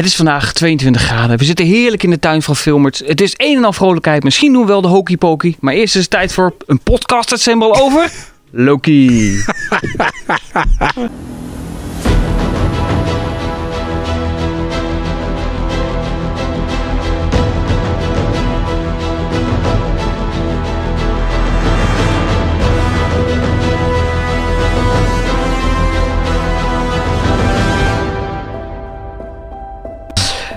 Het is vandaag 22 graden. We zitten heerlijk in de tuin van Filmert. Het is een en al vrolijkheid. Misschien doen we wel de hokey pokey. Maar eerst is het tijd voor een podcast assemble over Loki.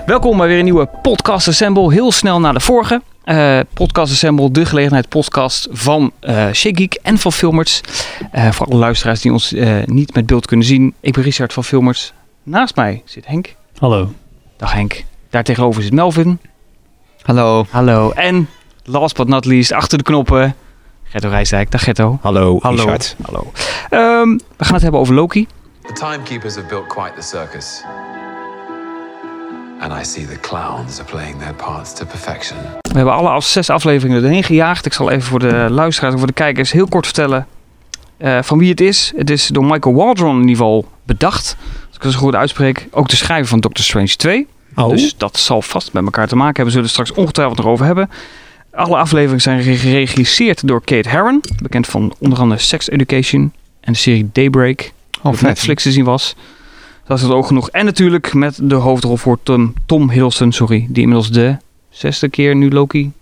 Welkom bij weer een nieuwe podcast assemble. Heel snel na de vorige. Eh, podcast Assemble, de gelegenheid podcast van uh, Geek en van Filmers. Uh, voor alle luisteraars die ons niet met beeld kunnen zien. Ik ben Richard van Filmers. Naast mij zit Henk. Hallo. Dag Henk. Daar tegenover zit Melvin. Hallo. Hallo. En last but not least, achter de knoppen, Gerto Rijsdijk. Dag Gerto. Hallo, Hallo. Richard. Hallo. Um, we gaan het hebben over Loki. The timekeepers have built quite the circus. And I see the clowns are playing their parts to perfection. We hebben alle af- zes afleveringen erheen gejaagd. Ik zal even voor de luisteraars en voor de kijkers heel kort vertellen eh, van wie het is. Het is door Michael Waldron in ieder geval bedacht. Als ik het zo goed uitspreek. Ook de schrijver van Doctor Strange 2. Oh, Dus dat zal vast met elkaar te maken hebben. Zullen we het straks ongetwijfeld nog over hebben. Alle afleveringen zijn geregisseerd door Kate Herron. Bekend van onder andere Sex Education en de serie Daybreak. oh op. Netflix te zien was. Dat is het ook genoeg. En natuurlijk met de hoofdrol voor Tom, Tom Hiddleston, sorry. Die inmiddels de zesde keer nu Loki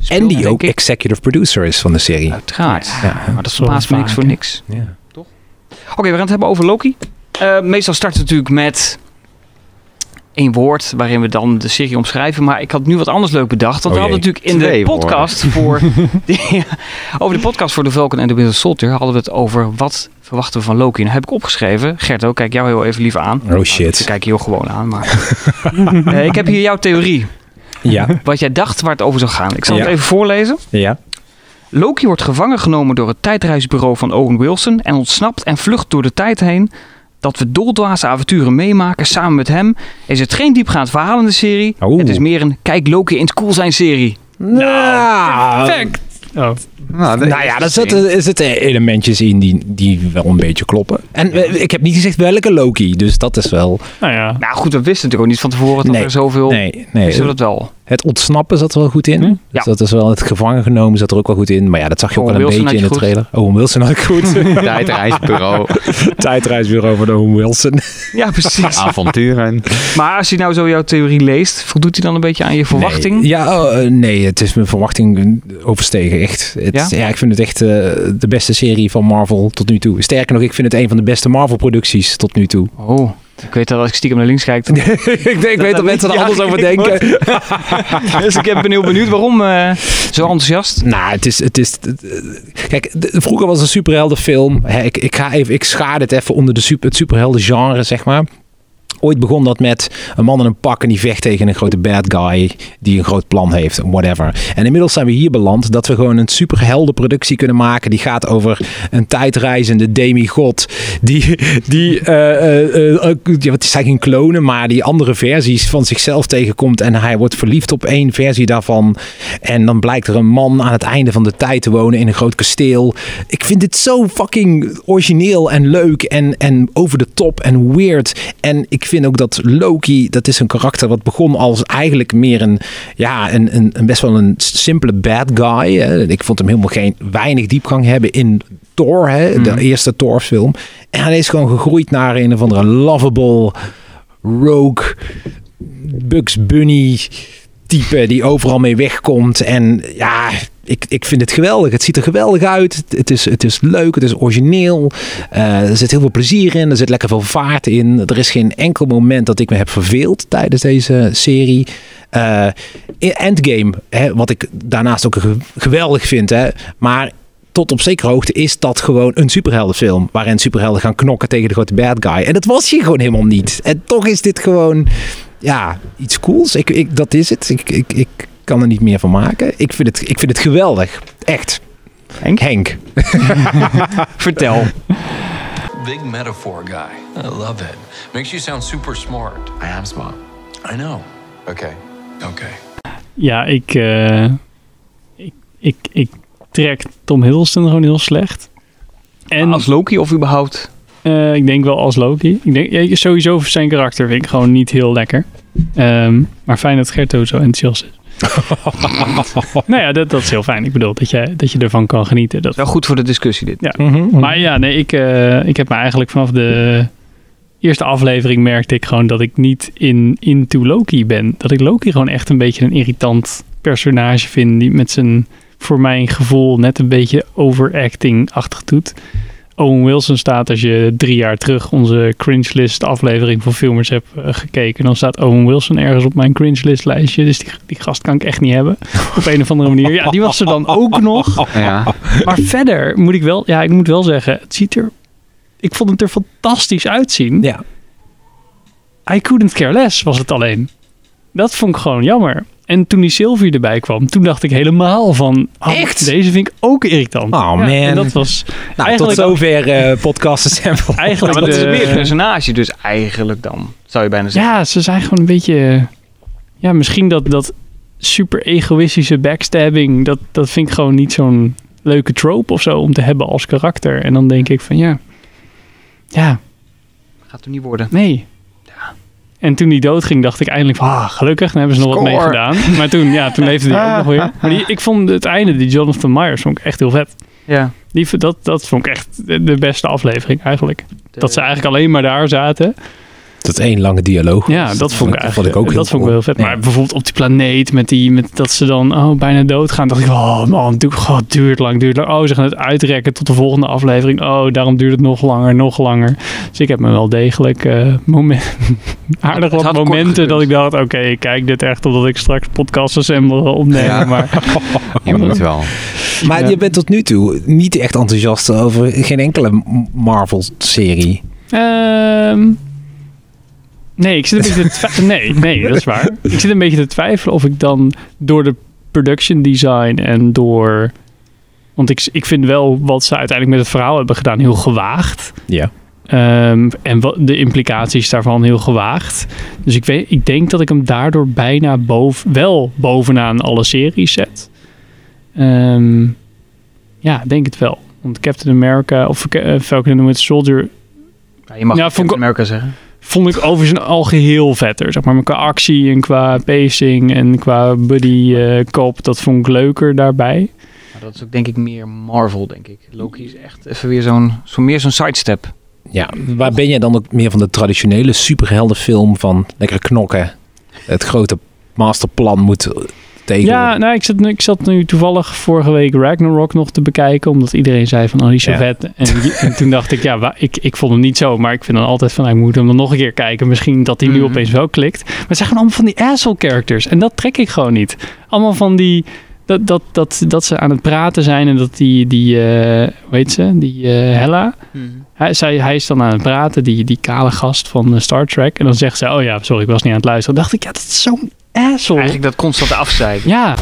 speelt, En die ook ik. executive producer is van de serie. Uiteraard. Ja. Maar dat verbaast me niks voor niks. Ja. Oké, we gaan het hebben over Loki. Eh, meestal start het natuurlijk met één woord waarin we dan de serie omschrijven. Maar ik had nu wat anders leuk bedacht. Want Oh we hadden jee, natuurlijk in de podcast voor... Ja, over de podcast voor The Falcon and the Winter Soldier hadden we het over wat verwachten we van Loki. En dan heb ik opgeschreven. Gerto, kijk jou heel even liever aan. Oh shit. Ik kijk je heel gewoon aan. Maar Eh, ik heb hier jouw theorie. Ja, Wat jij dacht waar het over zou gaan. Ik zal Ja. het even voorlezen. ja. Loki wordt gevangen genomen door het tijdreisbureau van Owen Wilson en ontsnapt en vlucht door de tijd heen. Dat we doldwaze avonturen meemaken samen met hem. Is het geen diepgaand verhaal in de serie? Oeh. Het is meer een kijk Loki in het cool zijn serie. Nou, Perfect. Oh, nou ja, daar zitten, er zitten elementjes in die, die wel een beetje kloppen. En eh, ik heb niet gezegd welke Loki, dus dat is wel... nou ja. Nou goed, we wisten natuurlijk ook niet van tevoren dat Nee. er zoveel... Nee, nee. Wisten we dat wel? Het ontsnappen zat er wel goed in. Hm? Ja. Dus dat is wel het gevangen genomen zat er ook wel goed in. Maar ja, dat zag je ook Owen wel een Wilson beetje in de trailer. Owen Wilson had ik goed. Tijdreisbureau, Tijdreisbureau van Owen Wilson. Ja, precies. avonturen. maar als je nou zo jouw theorie leest, voldoet hij dan een beetje aan je verwachting? Nee. Ja, oh, eh, nee, het is mijn verwachting overstegen. Echt. Het, Ja? ja? ik vind het echt eh, de beste serie van Marvel tot nu toe. Sterker nog, ik vind het een van de beste Marvel-producties tot nu toe. Oh, ik weet dat als ik stiekem naar links kijk. dan- ik, denk, ik weet dat mensen er Ja, anders over denken. dus ik ben heel benieuwd waarom eh, zo enthousiast. Nou, het is. Het is kijk, de- vroeger was een superheldenfilm. Hè, ik, ik, ga even, ik schaar het even onder de super, het superheldengenre, zeg maar. Ooit begon dat met een man in een pak en die vecht tegen een grote bad guy die een groot plan heeft, whatever. En inmiddels zijn we hier beland dat we gewoon een superheldenproductie kunnen maken die gaat over een tijdreizende demigod die, die eh, eh, ja, wat zijn geen klonen, maar die andere versies van zichzelf tegenkomt en hij wordt verliefd op één versie daarvan. En dan blijkt er een man aan het einde van de tijd te wonen in een groot kasteel. Ik vind dit zo fucking origineel en leuk en, en over de top en weird. En ik vind ook dat Loki, dat is een karakter wat begon als eigenlijk meer een, ja, een, een, een best wel een simpele bad guy. Hè. Ik vond hem helemaal geen weinig diepgang hebben in Thor, hè, de eerste Thor film. En hij is gewoon gegroeid naar een of andere lovable rogue Bugs Bunny type die overal mee wegkomt. En ja, ik, ik vind het geweldig. Het ziet er geweldig uit. Het is, het is leuk, het is origineel. Eh, er zit heel veel plezier in. Er zit lekker veel vaart in. Er is geen enkel moment dat ik me heb verveeld tijdens deze serie. In Endgame, hè, wat ik daarnaast ook ge- geweldig vind. Hè, maar tot op zekere hoogte is dat gewoon een superheldenfilm. Waarin superhelden gaan knokken tegen de grote bad guy. En dat was hier gewoon helemaal niet. En toch is dit gewoon ja, iets cools. Ik, ik, dat is het. Ik, ik, ik kan er niet meer van maken. Ik vind het, ik vind het geweldig. Echt. Henk? Henk. Vertel. Big metaphor guy. I love it. Makes you sound super smart. I am smart. I know. Okay. Okay. Ja, ik, eh, ik, ik, ik trek Tom Hiddleston gewoon heel slecht. En Als Loki of überhaupt? eh, ik denk wel als Loki. Ik denk ja, sowieso zijn karakter vind ik gewoon niet heel lekker. Ehm, maar fijn dat Gerto zo enthousiast is. nou ja, dat, dat is heel fijn. Ik bedoel, dat je, dat je ervan kan genieten. Dat, Wel goed voor de discussie dit. Ja. Mhm. Maar ja, nee, ik, eh, ik heb me eigenlijk vanaf de eerste aflevering merkte ik gewoon dat ik niet in into Loki ben. Dat ik Loki gewoon echt een beetje een irritant personage vind. Die met zijn, voor mijn gevoel, net een beetje overacting-achtig doet. Owen Wilson staat, als je drie jaar terug onze cringe list aflevering van filmers hebt eh, gekeken, dan staat Owen Wilson ergens op mijn cringe list lijstje. Dus die, die gast kan ik echt niet hebben. Op een of andere manier. Ja, die was er dan ook nog. Ja. Maar verder moet ik wel, ja, ik moet wel zeggen, het ziet er, ik vond het er fantastisch uitzien. Ja. I couldn't care less was het alleen. Dat vond ik gewoon jammer. En toen die Sylvie erbij kwam, toen dacht ik helemaal van... oh, Echt? Deze vind ik ook irritant. Oh, Ja, man. En dat was Nou, Eigenlijk- tot zover eh podcast Assemble. eigenlijk... maar dat is de- meer een personage dus eigenlijk dan, zou je bijna zeggen. Ja, ze zijn gewoon een beetje... Ja, misschien dat, dat super egoïstische backstabbing... Dat, dat vind ik gewoon niet zo'n leuke trope of zo om te hebben als karakter. En dan denk ik van ja... Ja, Gaat er niet worden. Nee. En toen die doodging, dacht ik eindelijk van, ah, gelukkig, dan hebben ze nog wat mee gedaan. Maar toen, ja, toen leefde die ook nog weer. Maar die, ik vond het einde, die Jonathan Myers, vond ik echt heel vet. Ja. Die, dat, dat vond ik echt de de beste aflevering eigenlijk. De- Dat ze eigenlijk alleen maar daar zaten. Dat is één lange dialoog. Ja, dat vond ik Dat eigenlijk vond ik ook heel dat vond ik wel heel vet. Maar bijvoorbeeld op die planeet, met die, met dat ze dan oh, bijna doodgaan, dacht ik, oh man, oh, het duurt lang, duurt lang. Oh, ze gaan het uitrekken tot de volgende aflevering. Oh, daarom duurt het nog langer, nog langer. Dus ik heb me wel degelijk eh moment, aardig wat momenten dat ik dacht, oké, ik kijk dit echt omdat ik straks podcast assemble ga opnemen. Ja. Maar Je moet wel. Maar Ja. je bent tot nu toe niet echt enthousiast over geen enkele M- Marvel-serie. Ehm, nee, ik zit een beetje te twi- Nee, nee, dat is waar. Ik zit een beetje te twijfelen of ik dan door de production design en door... Want ik, ik vind wel wat ze uiteindelijk met het verhaal hebben gedaan heel gewaagd. Ja. Ehm, en wat, de implicaties daarvan heel gewaagd. Dus ik, weet, ik denk dat ik hem daardoor bijna boven, wel bovenaan alle series zet. Ehm, ja, ik denk het wel. Want Captain America of uh, Falcon and the Winter Soldier Ja, je mag ik- Amerika zeggen. Vond ik overigens al geheel vetter. Zeg maar qua actie en qua pacing en qua buddy eh kop. Dat vond ik leuker daarbij. Maar dat is ook denk ik meer Marvel, denk ik. Loki is echt even weer zo'n, zo meer zo'n sidestep. Ja, waar ben je dan ook meer van de traditionele superheldenfilm van lekker knokken? Het grote masterplan moet Ja, nou, ik zat, nu- ik zat nu toevallig vorige week Ragnarok nog te bekijken. Omdat iedereen zei van, oh, die is zo Ja. vet. En, en toen dacht ik, ja, ik, ik vond hem niet zo. Maar ik vind dan altijd van, nou, ik moet hem dan nog een keer kijken. Misschien dat hij nu Mhm. opeens wel klikt. Maar het zijn gewoon allemaal van die asshole characters. En dat trek ik gewoon niet. Allemaal van die... Dat, dat, dat, dat ze aan het praten zijn en dat die, die eh, hoe heet ze, die eh, Hella, hij, zij, hij is dan aan het praten, die, die kale gast van eh, Star Trek. En dan zegt ze, oh ja, sorry, ik was niet aan het luisteren. Dan dacht ik, ja, dat is zo'n asshole. Eigenlijk dat constante afzeiken. Ja,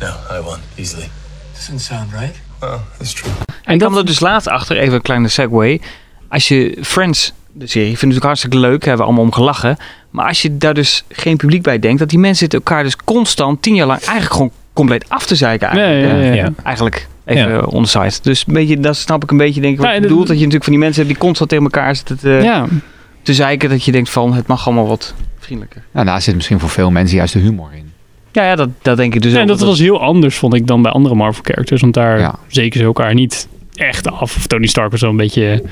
No, I won easily. Doesn't sound right. Well, that's true. en ik dat, kwam er dus laatst achter, even een kleine segue. Als je Friends, de serie, vindt natuurlijk hartstikke leuk, hebben we allemaal om gelachen. Maar als je daar dus geen publiek bij denkt, dat die mensen zitten elkaar dus constant tien jaar lang eigenlijk gewoon compleet af te zeiken. Eigenlijk, ja, hè? ja. Ja. eigenlijk even Ja. ja. on the side. Dus een beetje, dat snap ik een beetje, denk ik, wat Ja, je bedoelt. Dat je natuurlijk van die mensen hebt die constant tegen elkaar zitten te, ja. te zeiken. Dat je denkt van, het mag allemaal wat vriendelijker. Nou, daar zit misschien voor veel mensen juist de humor in. Ja, ja dat, dat denk ik dus Ja, ook. en dat was heel anders, vond ik, dan bij andere Marvel-characters. Want daar Ja. zeken ze elkaar niet echt af. Of Tony Stark was wel een beetje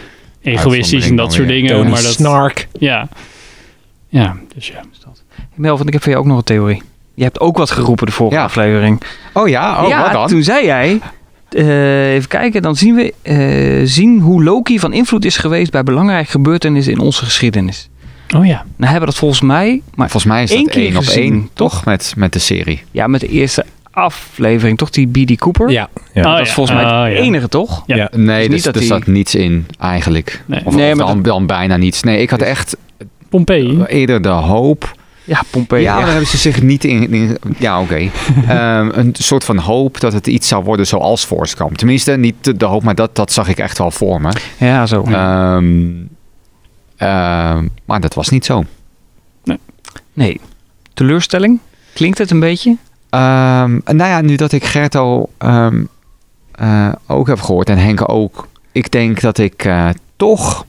egoïstisch en dat soort dingen. Tony maar dat, Snark. Ja. Ja, dus ja. Melvin, ik heb voor jou ook nog een theorie. Je hebt ook wat geroepen de vorige Ja. aflevering. Oh ja? Oh, ja, wat dan? toen zei jij... eh, even kijken, dan zien we eh, zien hoe Loki van invloed is geweest bij belangrijke gebeurtenissen in onze geschiedenis. Oh ja. Nou hebben we dat volgens mij, maar Volgens mij is Eén dat keer één op gezien, één, toch? Met, met de serie. ja, met de eerste aflevering, toch die B.D. Cooper? Ja. ja. Oh, dat is ja. volgens mij het Oh, ja. enige, toch? Ja. Nee, niet dus, dat er die- zat niets in eigenlijk. Nee. Of, Nee, of maar dan, dan bijna niets. Nee, ik had Dus- echt Pompeii. eerder de hoop. Ja, Pompeii. ja, Ja, daar hebben ze zich niet in... in- ja, oké. Ehm, een soort van hoop dat het iets zou worden zoals Gump. Tenminste, niet de, de hoop, maar dat, dat zag ik echt wel voor me. ja zo. Ehm, ehm, maar dat was niet zo. Nee. Teleurstelling? Klinkt het een beetje? Nou ja, nu dat ik Gerto ehm, eh, ook heb gehoord en Henk ook. Ik denk dat ik eh, toch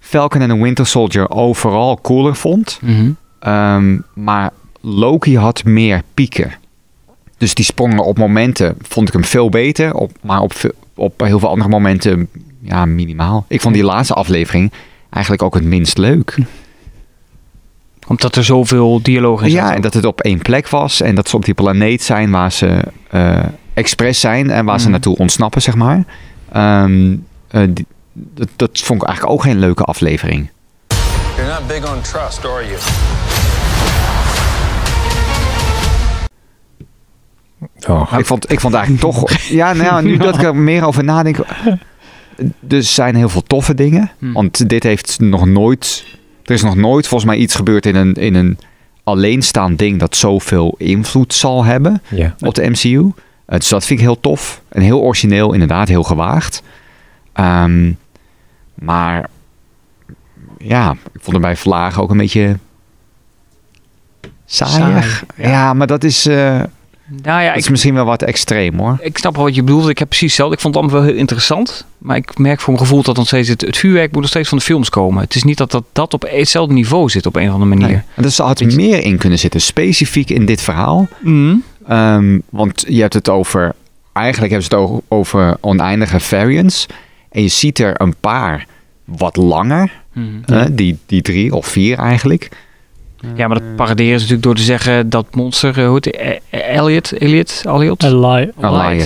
Falcon en the Winter Soldier overal cooler vond. Mhm. Ehm, maar Loki had meer pieken. Dus die sprongen op momenten vond ik hem veel beter. Op, maar op, op heel veel andere momenten ja, minimaal. Ik vond die laatste aflevering eigenlijk ook het minst leuk. Omdat er zoveel dialoog in zat. Ja, en dat het op één plek was. En dat ze op die planeet zijn waar ze eh expres zijn. En waar ze Mhm. naartoe ontsnappen, zeg maar. Ehm, eh, die- dat, dat vond ik eigenlijk ook geen leuke aflevering. You're not big on trust, are you? Oh, ik, vond, ik vond eigenlijk toch... Ja, nou nu dat ik er meer over nadenk... Er zijn heel veel toffe dingen. Hmm. Want dit heeft nog nooit... Er is nog nooit volgens mij iets gebeurd in een, in een alleenstaand ding... dat zoveel invloed zal hebben ja. op de MCU. Eh, dus dat vind ik heel tof. En heel origineel, inderdaad, heel gewaagd. Ehm, maar ja, ik vond het bij Vlagen ook een beetje saaiig. Saai, ja. ja. maar dat is, eh, Nou ja, dat is ik, misschien wel wat extreem hoor. ik snap wel wat je bedoelt. Ik heb precies hetzelfde. Ik vond het allemaal wel heel interessant. Maar ik merk voor mijn gevoel dat nog steeds het, het vuurwerk moet nog steeds van de films komen. Het is niet dat dat, dat op hetzelfde niveau zit op een of andere manier. Nee. En er had meer in kunnen zitten, specifiek in dit verhaal. Mhm. Ehm, want je hebt het over, eigenlijk hebben ze het over oneindige variants. En je ziet er een paar wat langer. Mhm. hè, die, die drie of vier eigenlijk. Ja, maar dat paraderen is natuurlijk door te zeggen dat monster, eh, hoe heet die? Eh, eh, Elliot, Elliot, Elliot,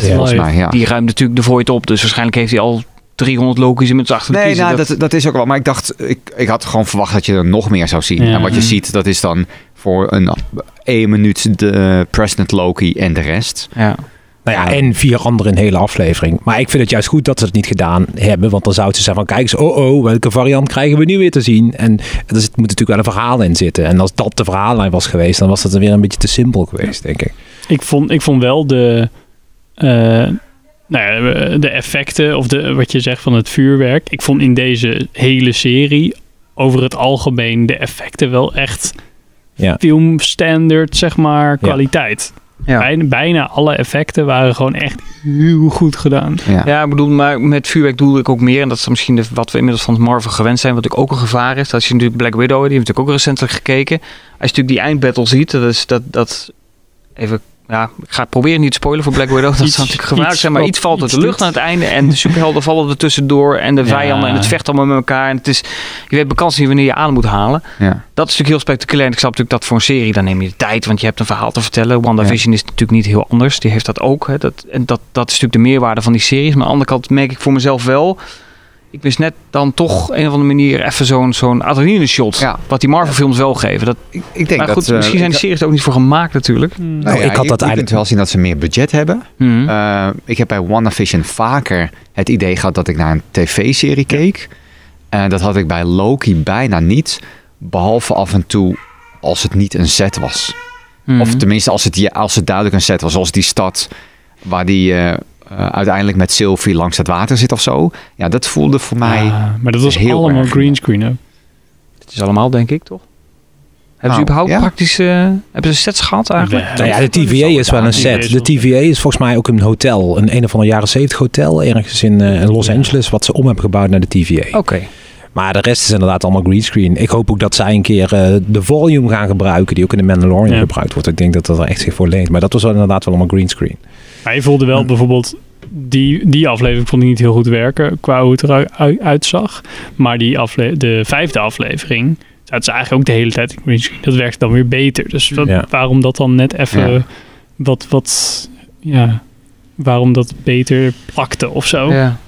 Ja. volgens mij, ja. die ruimt natuurlijk de void op. Dus waarschijnlijk heeft hij al 300 Loki's inmiddels achter de Nee, kiezen. nou, dat, dat is ook wel. Maar ik dacht, ik, ik had gewoon verwacht dat je er nog meer zou zien. Ja. En wat je ziet, dat is dan voor een één minuut de eh, President Loki en de rest. ja. Nou ja, en vier anderen in een hele aflevering. Maar ik vind het juist goed dat ze het niet gedaan hebben. Want dan zouden ze zeggen van, kijk eens, oh oh, welke variant krijgen we nu weer te zien? En er zit- moet natuurlijk wel een verhaal in zitten. En als dat de verhaallijn was geweest, dan was dat weer een beetje te simpel geweest, denk ik. Ik vond, ik vond wel de, eh, nou ja, de effecten, of de, wat je zegt van het vuurwerk. Ik vond in deze hele serie over het algemeen de effecten wel echt Ja. filmstandard, zeg maar, kwaliteit. Ja. Bijna, bijna alle effecten waren gewoon echt heel goed gedaan. Ja. Ja, ik bedoel, maar met vuurwerk doelde ik ook meer. En dat is misschien de, wat we inmiddels van Marvel gewend zijn. Wat ook ook een gevaar is. Dat je natuurlijk Black Widow, die heeft natuurlijk ook recentelijk gekeken. Als je natuurlijk die eindbattle ziet, dat is dat, dat even... Ja, ik ga proberen niet te spoilen voor Black Widow. Dat Iets- zou natuurlijk gevaarlijk zijn. Maar wat- iets valt uit de lucht doet. aan het einde. En de superhelden vallen er tussendoor. En de Ja. vijanden. En het vecht allemaal met elkaar. En het is, je weet bekans niet wanneer je adem moet halen. Ja. Dat is natuurlijk heel spectaculair. En ik snap natuurlijk dat voor een serie, dan neem je de tijd. Want je hebt een verhaal te vertellen. WandaVision is natuurlijk niet heel anders. Die heeft dat ook. Hè. Dat, en dat, dat is natuurlijk de meerwaarde van die series. Maar aan de andere kant merk ik voor mezelf wel... Ik mis net dan toch een of andere manier even zo'n zo'n adrenaline shot. Ja. Wat die Marvel films wel geven. Dat, Ik, ik denk maar dat... goed, eh, misschien zijn die series er ook niet voor gemaakt natuurlijk. nou Nou, ja, ik had je- dat je kunt eigenlijk- wel zien dat ze meer budget hebben. Mhm. Eh, ik heb bij WandaVision vaker het idee gehad dat ik naar een tv-serie keek. En dat had ik bij Loki bijna niet. Behalve af en toe als het niet een set was. Mhm. Of tenminste als het, als het duidelijk een set was. Zoals die stad waar die eh, eh, uiteindelijk met Sylvie langs het water zit of zo. Ja, dat voelde voor mij... Ja, maar dat was heel allemaal erg. greenscreen ook. Het is allemaal denk ik toch? Hebben Nou, ze überhaupt ja. praktisch... eh, hebben ze sets gehad eigenlijk? Ja. Nou ja, de TVA is wel een set. De TVA is volgens mij ook een hotel. Een een of ander jaren 70 hotel ergens in, eh, in Los Angeles. Wat ze om hebben gebouwd naar de TVA. Oké. Maar de rest is inderdaad allemaal greenscreen. Ik hoop ook dat zij een keer eh, de volume gaan gebruiken. Die ook in de Mandalorian Ja. gebruikt wordt. Ik denk dat dat er echt zich voor leent. Maar dat was wel inderdaad wel allemaal greenscreen. Maar je voelde wel bijvoorbeeld, die, die aflevering vond ik niet heel goed werken qua hoe het eruit uitzag. Maar die afle de vijfde aflevering, dat is eigenlijk ook de hele tijd. Dat werkt dan weer beter. Dus wat- Ja. waarom dat dan net even Ja. wat, wat, ja, waarom dat beter plakte of zo. Ja.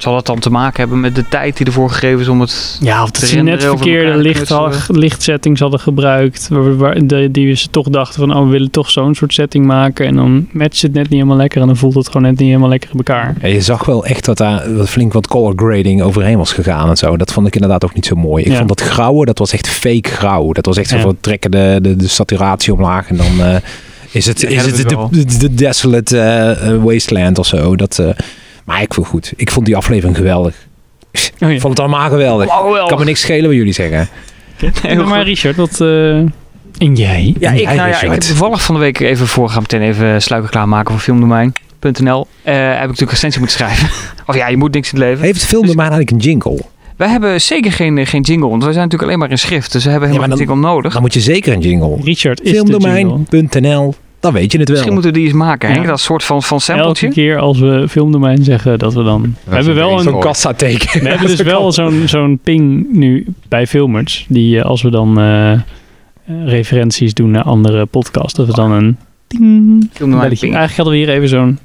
Zal dat dan te maken hebben met de tijd die ervoor gegeven is om het... Ja, of dat ze net verkeerde licht, lichtsettings hadden gebruikt. Waar, waar- de- die ze toch dachten van, oh, we willen toch zo'n soort setting maken. En dan matcht het net niet helemaal lekker. En dan voelt het gewoon net niet helemaal lekker in elkaar. Ja, je zag wel echt dat daar wat flink wat color grading overheen was gegaan en zo. Dat vond ik inderdaad ook niet zo mooi. Ik Ja. vond dat grauwe, dat was echt fake grauw. Dat was echt zo Ja. van trekken de, de, de saturatie omlaag en dan eh, is het, Ja, is het de, wel. de, de desolate eh, eh, wasteland of zo. Dat, eh, maar ik vond goed. Ik vond die aflevering geweldig. Oh, Ik vond het allemaal geweldig. Oh, Kan me niks schelen wat jullie zeggen. Heel maar. Richard, wat... eh, en jij? Ja, ik, Jij, nou ja, ik heb toevallig van de week even voor, gaan meteen even sluiken klaarmaken voor filmdomein.nl. Eh heb ik natuurlijk recensie moeten schrijven. of ja, je moet niks in het leven. Heeft de film Dus- eigenlijk een jingle? Wij hebben zeker geen, geen jingle, want wij zijn natuurlijk alleen maar in schrift. Dus we hebben Ja, helemaal geen jingle nodig. Dan moet je zeker een jingle. Richard is de jingle. Filmdomein.nl, dan weet je het wel. Misschien moeten we die eens maken, Henk. Ja. Dat soort van, van Elke sampletje. keer als we filmdomein zeggen dat we dan... We hebben wel een, Zo'n kassateken. we hebben dus wel zo'n zo'n ping nu bij filmers. Die eh, als we dan eh, eh, referenties doen naar andere podcasts. Dat we dan een ting Filmdomein belletje. ping. Eigenlijk hadden we hier even zo'n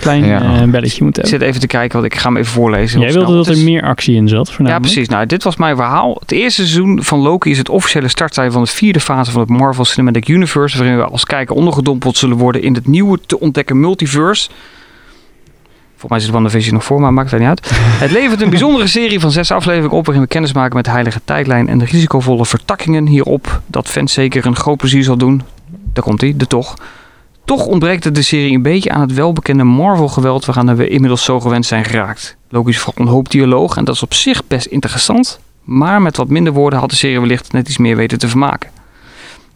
klein Ja. eh, belletje moeten Ik hebben. zit even te kijken, want ik ga hem even voorlezen. Jij wilde snel. dat er is- meer actie in zat Ja, precies. Nou, dit was mijn verhaal. Het eerste seizoen van Loki is het officiële starttijd van de vierde fase van het Marvel Cinematic Universe, waarin we als kijker ondergedompeld zullen worden in het nieuwe te ontdekken multiverse. Volgens mij zit WandaVision nog voor, maar maakt het niet uit. Het levert een bijzondere serie van zes afleveringen op waarin we kennis maken met de heilige tijdlijn en de risicovolle vertakkingen hierop. Dat fans zeker een groot plezier zal doen. Daar komt hij, de toch. Toch ontbreekt het de serie een beetje aan het welbekende Marvel-geweld waaraan we inmiddels zo gewend zijn geraakt. Logisch vooral een hoop dialoog en dat is op zich best interessant. Maar met wat minder woorden had de serie wellicht net iets meer weten te vermaken.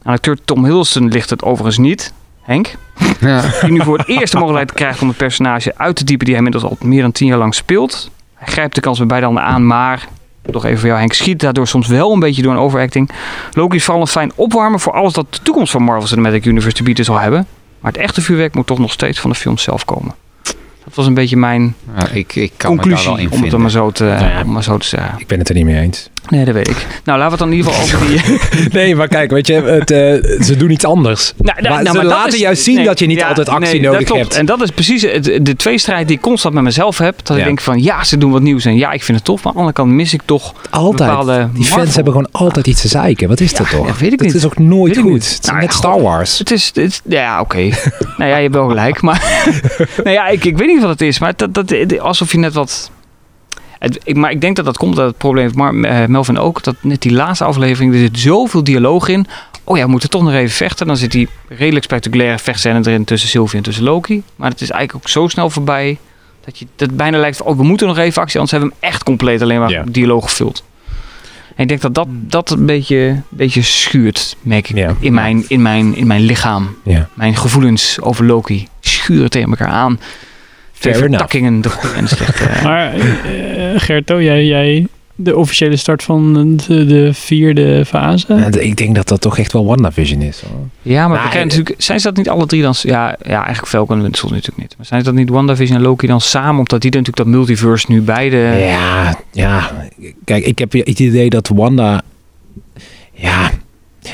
Aan acteur Tom Hiddleston ligt het overigens niet. Henk, Ja. die nu voor het eerst de mogelijkheid krijgt om het personage uit te diepen die hij inmiddels al meer dan tien jaar lang speelt. Hij grijpt de kans met beide handen aan, maar, nog even voor jou Henk, schiet daardoor soms wel een beetje door een overacting. Loki is vooral een fijn opwarmen voor alles dat de toekomst van Marvel Cinematic Universe te bieden zal hebben. Maar het echte vuurwerk moet toch nog steeds van de film zelf komen. Dat was een beetje mijn Ja, ik, ik kan me daar conclusie, wel in om het maar zo te, ja. maar zo te zeggen. Ik ben het er niet mee eens. Nee, dat weet ik. Nou, laten we het dan in ieder geval over die... Nee, maar kijk, weet je, het, eh, ze doen iets anders. Nou, Maar ze dat laten juist zien dat je niet altijd actie dat nodig klopt. hebt. En dat is precies het, de tweestrijd die ik constant met mezelf heb. Dat ik denk van ja, ze doen wat nieuws en ja, ik vind het tof. Maar aan de andere kant mis ik toch Altijd. bepaalde Die fans Marvel. hebben gewoon altijd iets te zeiken. Wat is dat toch? dat weet ik Het niet. is ook nooit Weet ik goed. Het is Nou, net Star Wars. Het is, het ja, oké. nou ja, je hebt wel gelijk. Maar nou ja, ik, ik weet niet wat het is. Maar dat, dat, alsof je net wat... Het, ik, maar ik denk dat dat komt uit het probleem van Mar- eh, Melvin ook. Dat net die laatste aflevering, er zit zoveel dialoog in. Oh ja, we moeten toch nog even vechten. Dan zit die redelijk spectaculaire vechtscène erin tussen Sylvie en tussen Loki. Maar het is eigenlijk ook zo snel voorbij... dat je dat bijna lijkt van, oh, we moeten nog even actie. Anders hebben we hem echt compleet alleen maar Ja. dialoog gevuld. En ik denk dat dat, dat een beetje, beetje schuurt, merk ik, Ja. in, mijn, in, mijn, in mijn lichaam. Ja. Mijn gevoelens over Loki schuren tegen elkaar aan. Fair vertakkingen, de goede en de slechte. Maar eh, Gerto, jij, jij de officiële start van de, de vierde fase? Ik denk dat dat toch echt wel WandaVision is. hoor. Ja, maar Nou, we kennen eh, natuurlijk, zijn ze dat niet alle drie dan... Ja, ja eigenlijk Falcon en Soldier natuurlijk niet. Maar zijn ze dat niet WandaVision en Loki dan samen? Omdat die natuurlijk dat multiverse nu beide... Ja, ja. Kijk, ik heb het idee dat Wanda... Ja,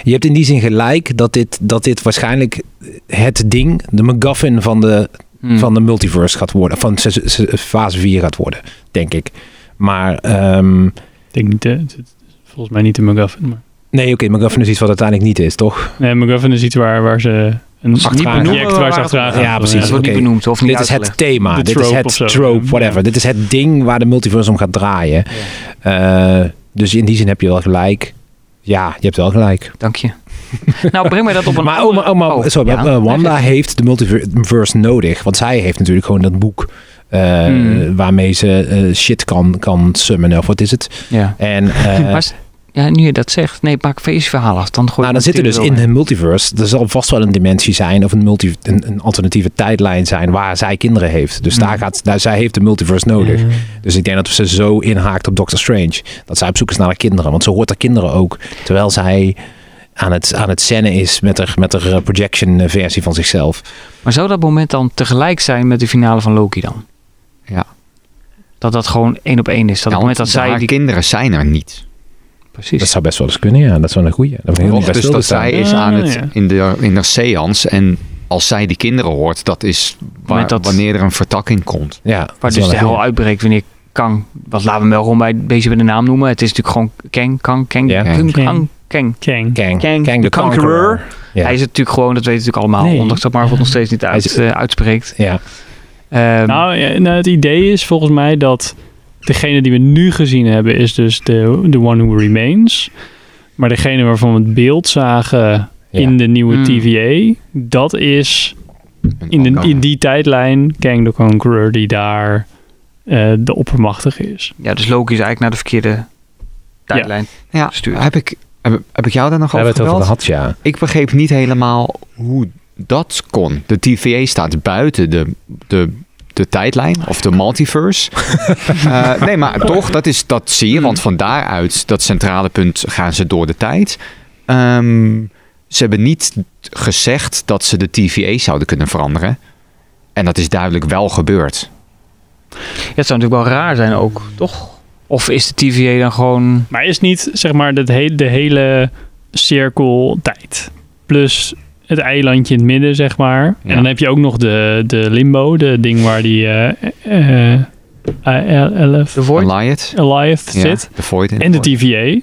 je hebt in die zin gelijk dat dit, dat dit waarschijnlijk het ding, de MacGuffin van de, Hmm. van de multiverse gaat worden. Van se- se- fase 4 gaat worden, denk ik. Maar, ehm, Ik denk niet, volgens mij niet de McGuffin. Maar. nee, oké, MacGuffin is iets wat uiteindelijk niet is, toch? Nee, McGuffin is iets waar, waar ze een project waar ze achteraan gaan. Ja, precies. Dat wordt niet oké. benoemd of niet Dit is het thema, De dit is het trope, whatever. Ja. Dit is het ding waar de multiverse om gaat draaien. Eh, dus in die zin heb je wel gelijk. Ja, je hebt wel gelijk. Dank je. nou, breng mij dat op een Maar, oh, maar, oh, maar Oh, sorry, ja. eh, Wanda heeft de multiverse nodig. Want zij heeft natuurlijk gewoon dat boek eh, Hmm. waarmee ze eh, shit kan, kan summonen. Of wat is het? Ja. En, Maar ja, nu je dat zegt, nee, maak feest verhaal af. Dan gooi nou, dan zit er dus in hun multiverse, er zal vast wel een dimensie zijn of een, multi, een, een alternatieve tijdlijn zijn waar zij kinderen heeft. Dus daar gaat, daar, zij heeft de multiverse nodig. Dus ik denk dat ze zo inhaakt op Doctor Strange. Dat zij op zoek is naar haar kinderen. Want ze hoort haar kinderen ook. Terwijl zij aan het, aan het zennen is met haar, met haar eh, projection eh, versie van zichzelf. Maar zou dat moment dan tegelijk zijn met de finale van Loki dan? Ja. Dat dat gewoon één op één is. Dat Ja, moment dat zij haar die... kinderen zijn er niet. Precies. Dat zou best wel eens kunnen, ja. Dat is wel een goeie. Dat dus dat zij is aan het, in de, in de seance en als zij die kinderen hoort, dat is waar, Moment dat- wanneer er een vertakking komt. Ja, dat Waar is dus de hel goeie. uitbreekt wanneer Kang... Wat laten we hem wel gewoon bij bezig met de naam noemen. Het is natuurlijk gewoon Kang, Kang, Kang, Ja. Kang, Kang. Kang, Kang. Kang. Kang, Kang, Kang the Conqueror. Ja. Hij is het natuurlijk gewoon, dat weten we natuurlijk allemaal. Nee. Ondanks dat Marvel nog steeds niet uit, is- eh, uitspreekt. ja. Ehm, Nou, ja, nou, het idee is volgens mij dat degene die we nu gezien hebben is dus de, the One Who Remains. Maar degene waarvan we het beeld zagen Ja. in de nieuwe Hmm. TVA, dat is in, de, in die tijdlijn Kang the Conqueror die daar eh, de oppermachtige is. ja, dus Loki is eigenlijk naar de verkeerde tijdlijn. ja, gestuurd. heb ik, heb, heb ik jou daar nog We over gehad, ja. Ik begreep niet helemaal hoe dat kon. De TVA staat buiten de, de, de tijdlijn of de multiverse. Eh, nee, maar toch, dat, is, dat zie je. Want van daaruit, dat centrale punt, gaan ze door de tijd. Ehm, ze hebben niet gezegd dat ze de TVA zouden kunnen veranderen. En dat is duidelijk wel gebeurd. Ja, het zou natuurlijk wel raar zijn ook, toch? Of is de TVA dan gewoon... Maar is niet, zeg maar, de, hele, de hele cirkel tijd. Plus het eilandje in het midden, zeg maar. Ja. En dan heb je ook nog de, de limbo, de ding waar die eh eh eh, Elf, De Void? Eliot. Eliath Ja, zit. de Void. En de TVA.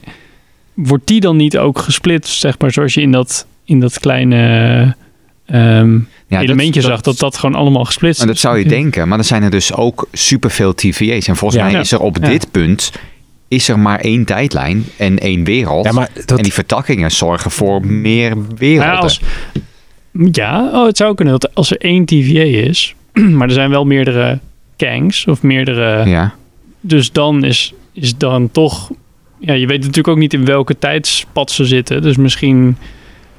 Wordt die dan niet ook gesplitst, zeg maar, zoals je in dat, in dat kleine ehm, Ja, elementje dat- zag, dat dat gewoon allemaal gesplitst Maar dat is? zou je denken. Maar er zijn er dus ook superveel TVA's. En volgens Ja. mij is er op Ja. dit punt is er maar één tijdlijn en één wereld. Ja, maar dat, En die vertakkingen zorgen voor meer werelden. Ja, als, ja oh, het zou kunnen dat als er één TVA is, maar er zijn wel meerdere Kangs of meerdere. ja. Dus dan is, is dan toch. Ja, je weet natuurlijk ook niet in welke tijdspad ze zitten. Dus misschien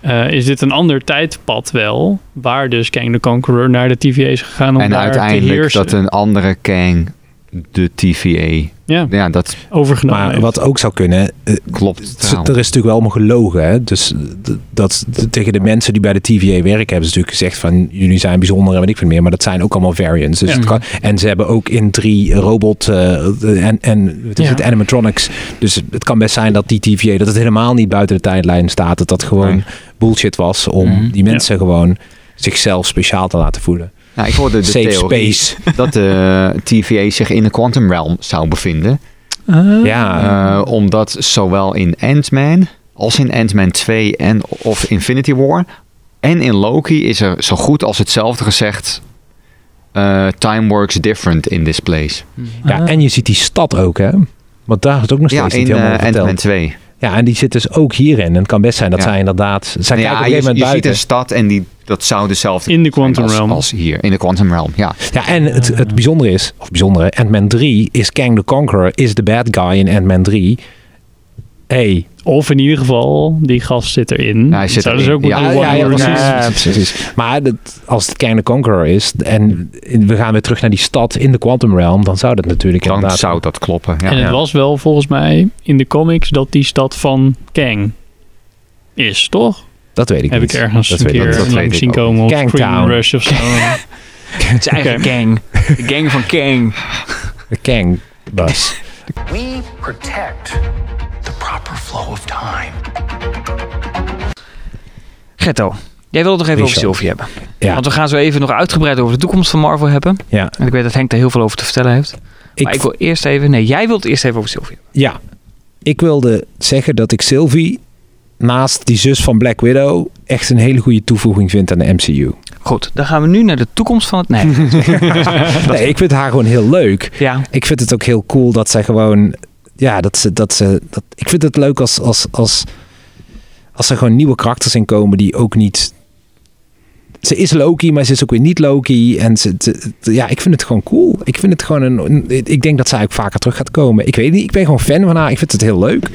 eh, is dit een ander tijdpad wel. Waar dus Kang the Conqueror naar de TVA is gegaan om En daar te uiteindelijk heersen. dat een andere Kang de TVA. ja, Ja, dat overgenomen maar heeft. wat ook zou kunnen, eh, klopt. Het-. Er is natuurlijk wel allemaal gelogen. Hè? Dus eh, dat, tegen de mensen die bij de TVA werken, hebben ze natuurlijk gezegd van jullie zijn bijzonder en weet ik veel meer. Maar dat zijn ook allemaal variants. Dus Ja. het kan, en ze hebben ook in drie robot eh, en, en wat is Ja. het, animatronics. Dus het kan best zijn dat die TVA, dat het helemaal niet buiten de tijdlijn staat. Dat dat gewoon Nee. bullshit was om Mhm. die mensen gewoon zichzelf speciaal te laten voelen. Nou, ik hoorde de Safe theorie space. dat de TVA zich in de Quantum Realm zou bevinden. Ah. Ja. Eh, omdat zowel in Ant-Man als in Ant-Man 2 en of Infinity War en in Loki is er zo goed als hetzelfde gezegd. eh, time works different in this place. ja, en je ziet die stad ook, hè? Want daar is het ook nog Ja, steeds in niet helemaal eh, verteld. Ant-Man 2. Ja, en die zit dus ook hierin. En het kan best zijn dat Ja. zij inderdaad... Zij Nou kijken ja, op een je, gegeven je ziet een stad en die, dat zou dezelfde In de zijn Quantum als, Realm. als hier. In de Quantum Realm, ja. Ja, en het, het bijzondere is, of bijzondere, Ant-Man 3 is Kang the Conqueror, is de bad guy in Ant-Man 3. Hey. Of in ieder geval, die gast zit erin. Ja, hij zit Zouden ze erin. ook Ja, moeten ja, ja, worden precies. Maar dat, als het Kang the Conqueror is en we gaan weer terug naar die stad in de Quantum Realm, dan zou dat natuurlijk Dan inderdaad... zou dat kloppen. Ja. en het was wel volgens mij in de comics dat die stad van Kang is, toch? Dat weet ik Heb niet. ik ergens dat een weet ik keer dat zien ook. komen op Kangtown. Screen Rush of zo. Het is eigen gang. De gang van Kang. De Kang was. We protect proper flow of time. Getto, jij wilde het nog even over. Sylvie hebben. Ja, Want we gaan zo even nog uitgebreid over de toekomst van Marvel hebben. ja. En ik weet dat Henk daar heel veel over te vertellen heeft. Ik, maar ik wil eerst even... Nee, jij wilt eerst even over Sylvie hebben. ja, ik wilde zeggen dat ik Sylvie naast die zus van Black Widow echt een hele goede toevoeging vind aan de MCU. Goed, dan gaan we nu naar de toekomst van het... Nee. Nee, ik vind haar gewoon heel leuk. ja, Ik vind het ook heel cool dat zij gewoon. Ja, dat ze. Dat ze dat, ik vind het leuk als, als, als. Als er gewoon nieuwe karakters in komen die ook niet. Ze is Loki, maar ze is ook weer niet Loki. En ze, ze- ja, ik vind het gewoon cool. Ik vind het gewoon een. Ik denk dat zij ook vaker terug gaat komen. Ik weet niet. Ik ben gewoon fan van haar. Ik vind het heel leuk.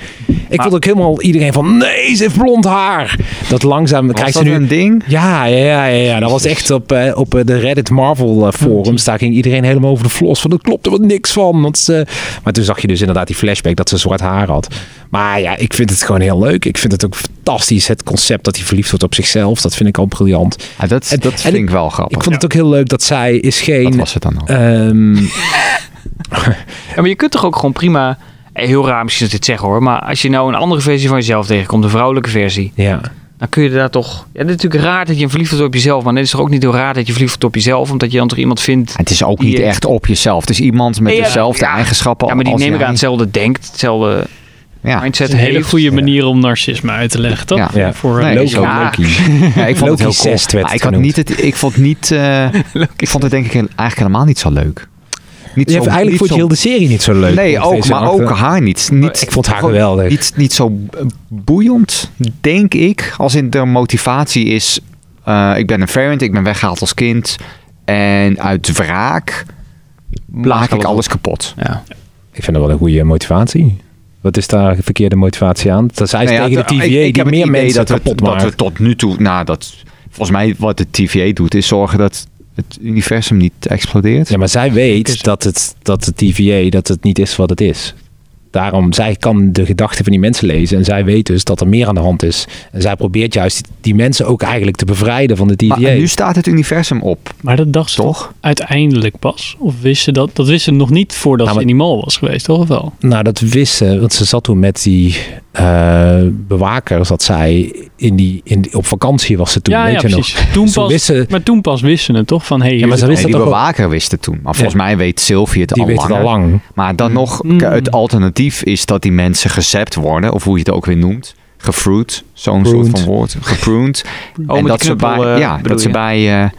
Ik vond ook helemaal iedereen van. Nee, ze heeft blond haar. Dat langzaam krijgt dat ze nu. een ding? Ja, ja, ja, ja, ja. Dat was echt op, eh, op eh, de Reddit Marvel eh, forums. Daar ging iedereen helemaal over de flos van. Dat klopt er wat niks van. Want ze... Maar toen zag je dus inderdaad die flashback dat ze zwart haar had. Maar ja, ik vind het gewoon heel leuk. Ik vind het ook fantastisch. Het concept dat hij verliefd wordt op zichzelf. Dat vind ik al briljant. Ja, dat En- dat en vind ik- ik wel grappig. Ik vond het ook heel leuk dat zij is Wat geen... was het dan ook? ehm, Ja, maar je kunt toch ook gewoon prima... eh, Heel raar misschien dat ik dit zeg hoor. Maar als je nou een andere versie van jezelf tegenkomt. Een vrouwelijke versie. ja. Dan kun je daar toch... Ja, het is natuurlijk raar dat je verliefd wordt op jezelf. Maar het is toch ook niet heel raar dat je verliefd wordt op jezelf. Omdat je dan toch iemand vindt... Het is ook niet echt op jezelf. Het is iemand met Ja, dezelfde ja. eigenschappen Ja, maar die als neem ik aan hetzelfde denkt. Hetzelfde Ja. mindset Het is een hele heeft. goede manier om narcisme uit te leggen, toch? Ja. Ja. Voor Nee, Loki. Ja. Loki. Ja, ik vond het heel cool. Zest werd Maar het ik, had niet het, ik vond niet... eh, ik vond het denk ik eigenlijk helemaal niet zo leuk. Niet Je hebt zo- eigenlijk niet vond je zo- heel de serie niet zo leuk. Nee, ook, maar ook haar niet. niet Ik vond haar geweldig. Niet, niet zo boeiend, denk ik. Als in de motivatie is... eh, ik ben een variant, ik ben weggehaald als kind. En uit wraak maak ik alles alles kapot. Ja. Ik vind dat wel een goede motivatie. Wat is daar een verkeerde motivatie aan? Dat zij Nou ja, tegen de ik- TVA ik die heb het meer mensen dat we, kapot dat we tot nu toe... Nou, dat, volgens mij wat de TVA doet is zorgen dat het universum niet explodeert. Ja, maar zij weet dat het, dat de TVA dat het niet is wat het is. Daarom, zij kan de gedachten van die mensen lezen. En zij weet dus dat er meer aan de hand is. En zij probeert juist die, mensen ook eigenlijk te bevrijden van de TVA. Maar nu staat het universum op. Maar dat dacht ze Toch? uiteindelijk pas? Of wist ze dat? Dat wist ze nog niet voordat Nou, ze in die mal was geweest, toch? Of wel? Nou, dat wist ze. Want ze zat toen met die eh, bewaker. Zat zij in die, in die, op vakantie was ze toen. ja, weet ja, je precies. nog. Toen pas, wist ze- maar toen pas wist ze het toch? Van, hey, Ja, maar ze wist Nee, dat die bewaker wist het toen. Maar volgens mij weet Sylvie het Die al weet het langer. al lang. Maar dan nog, Mm. het alternatief is dat die mensen gezept worden. Of hoe je het ook weer noemt. Gefruit, zo'n soort van woord. Gepruned. Oh, en dat ze bij, eh, ja, dat ze bij eh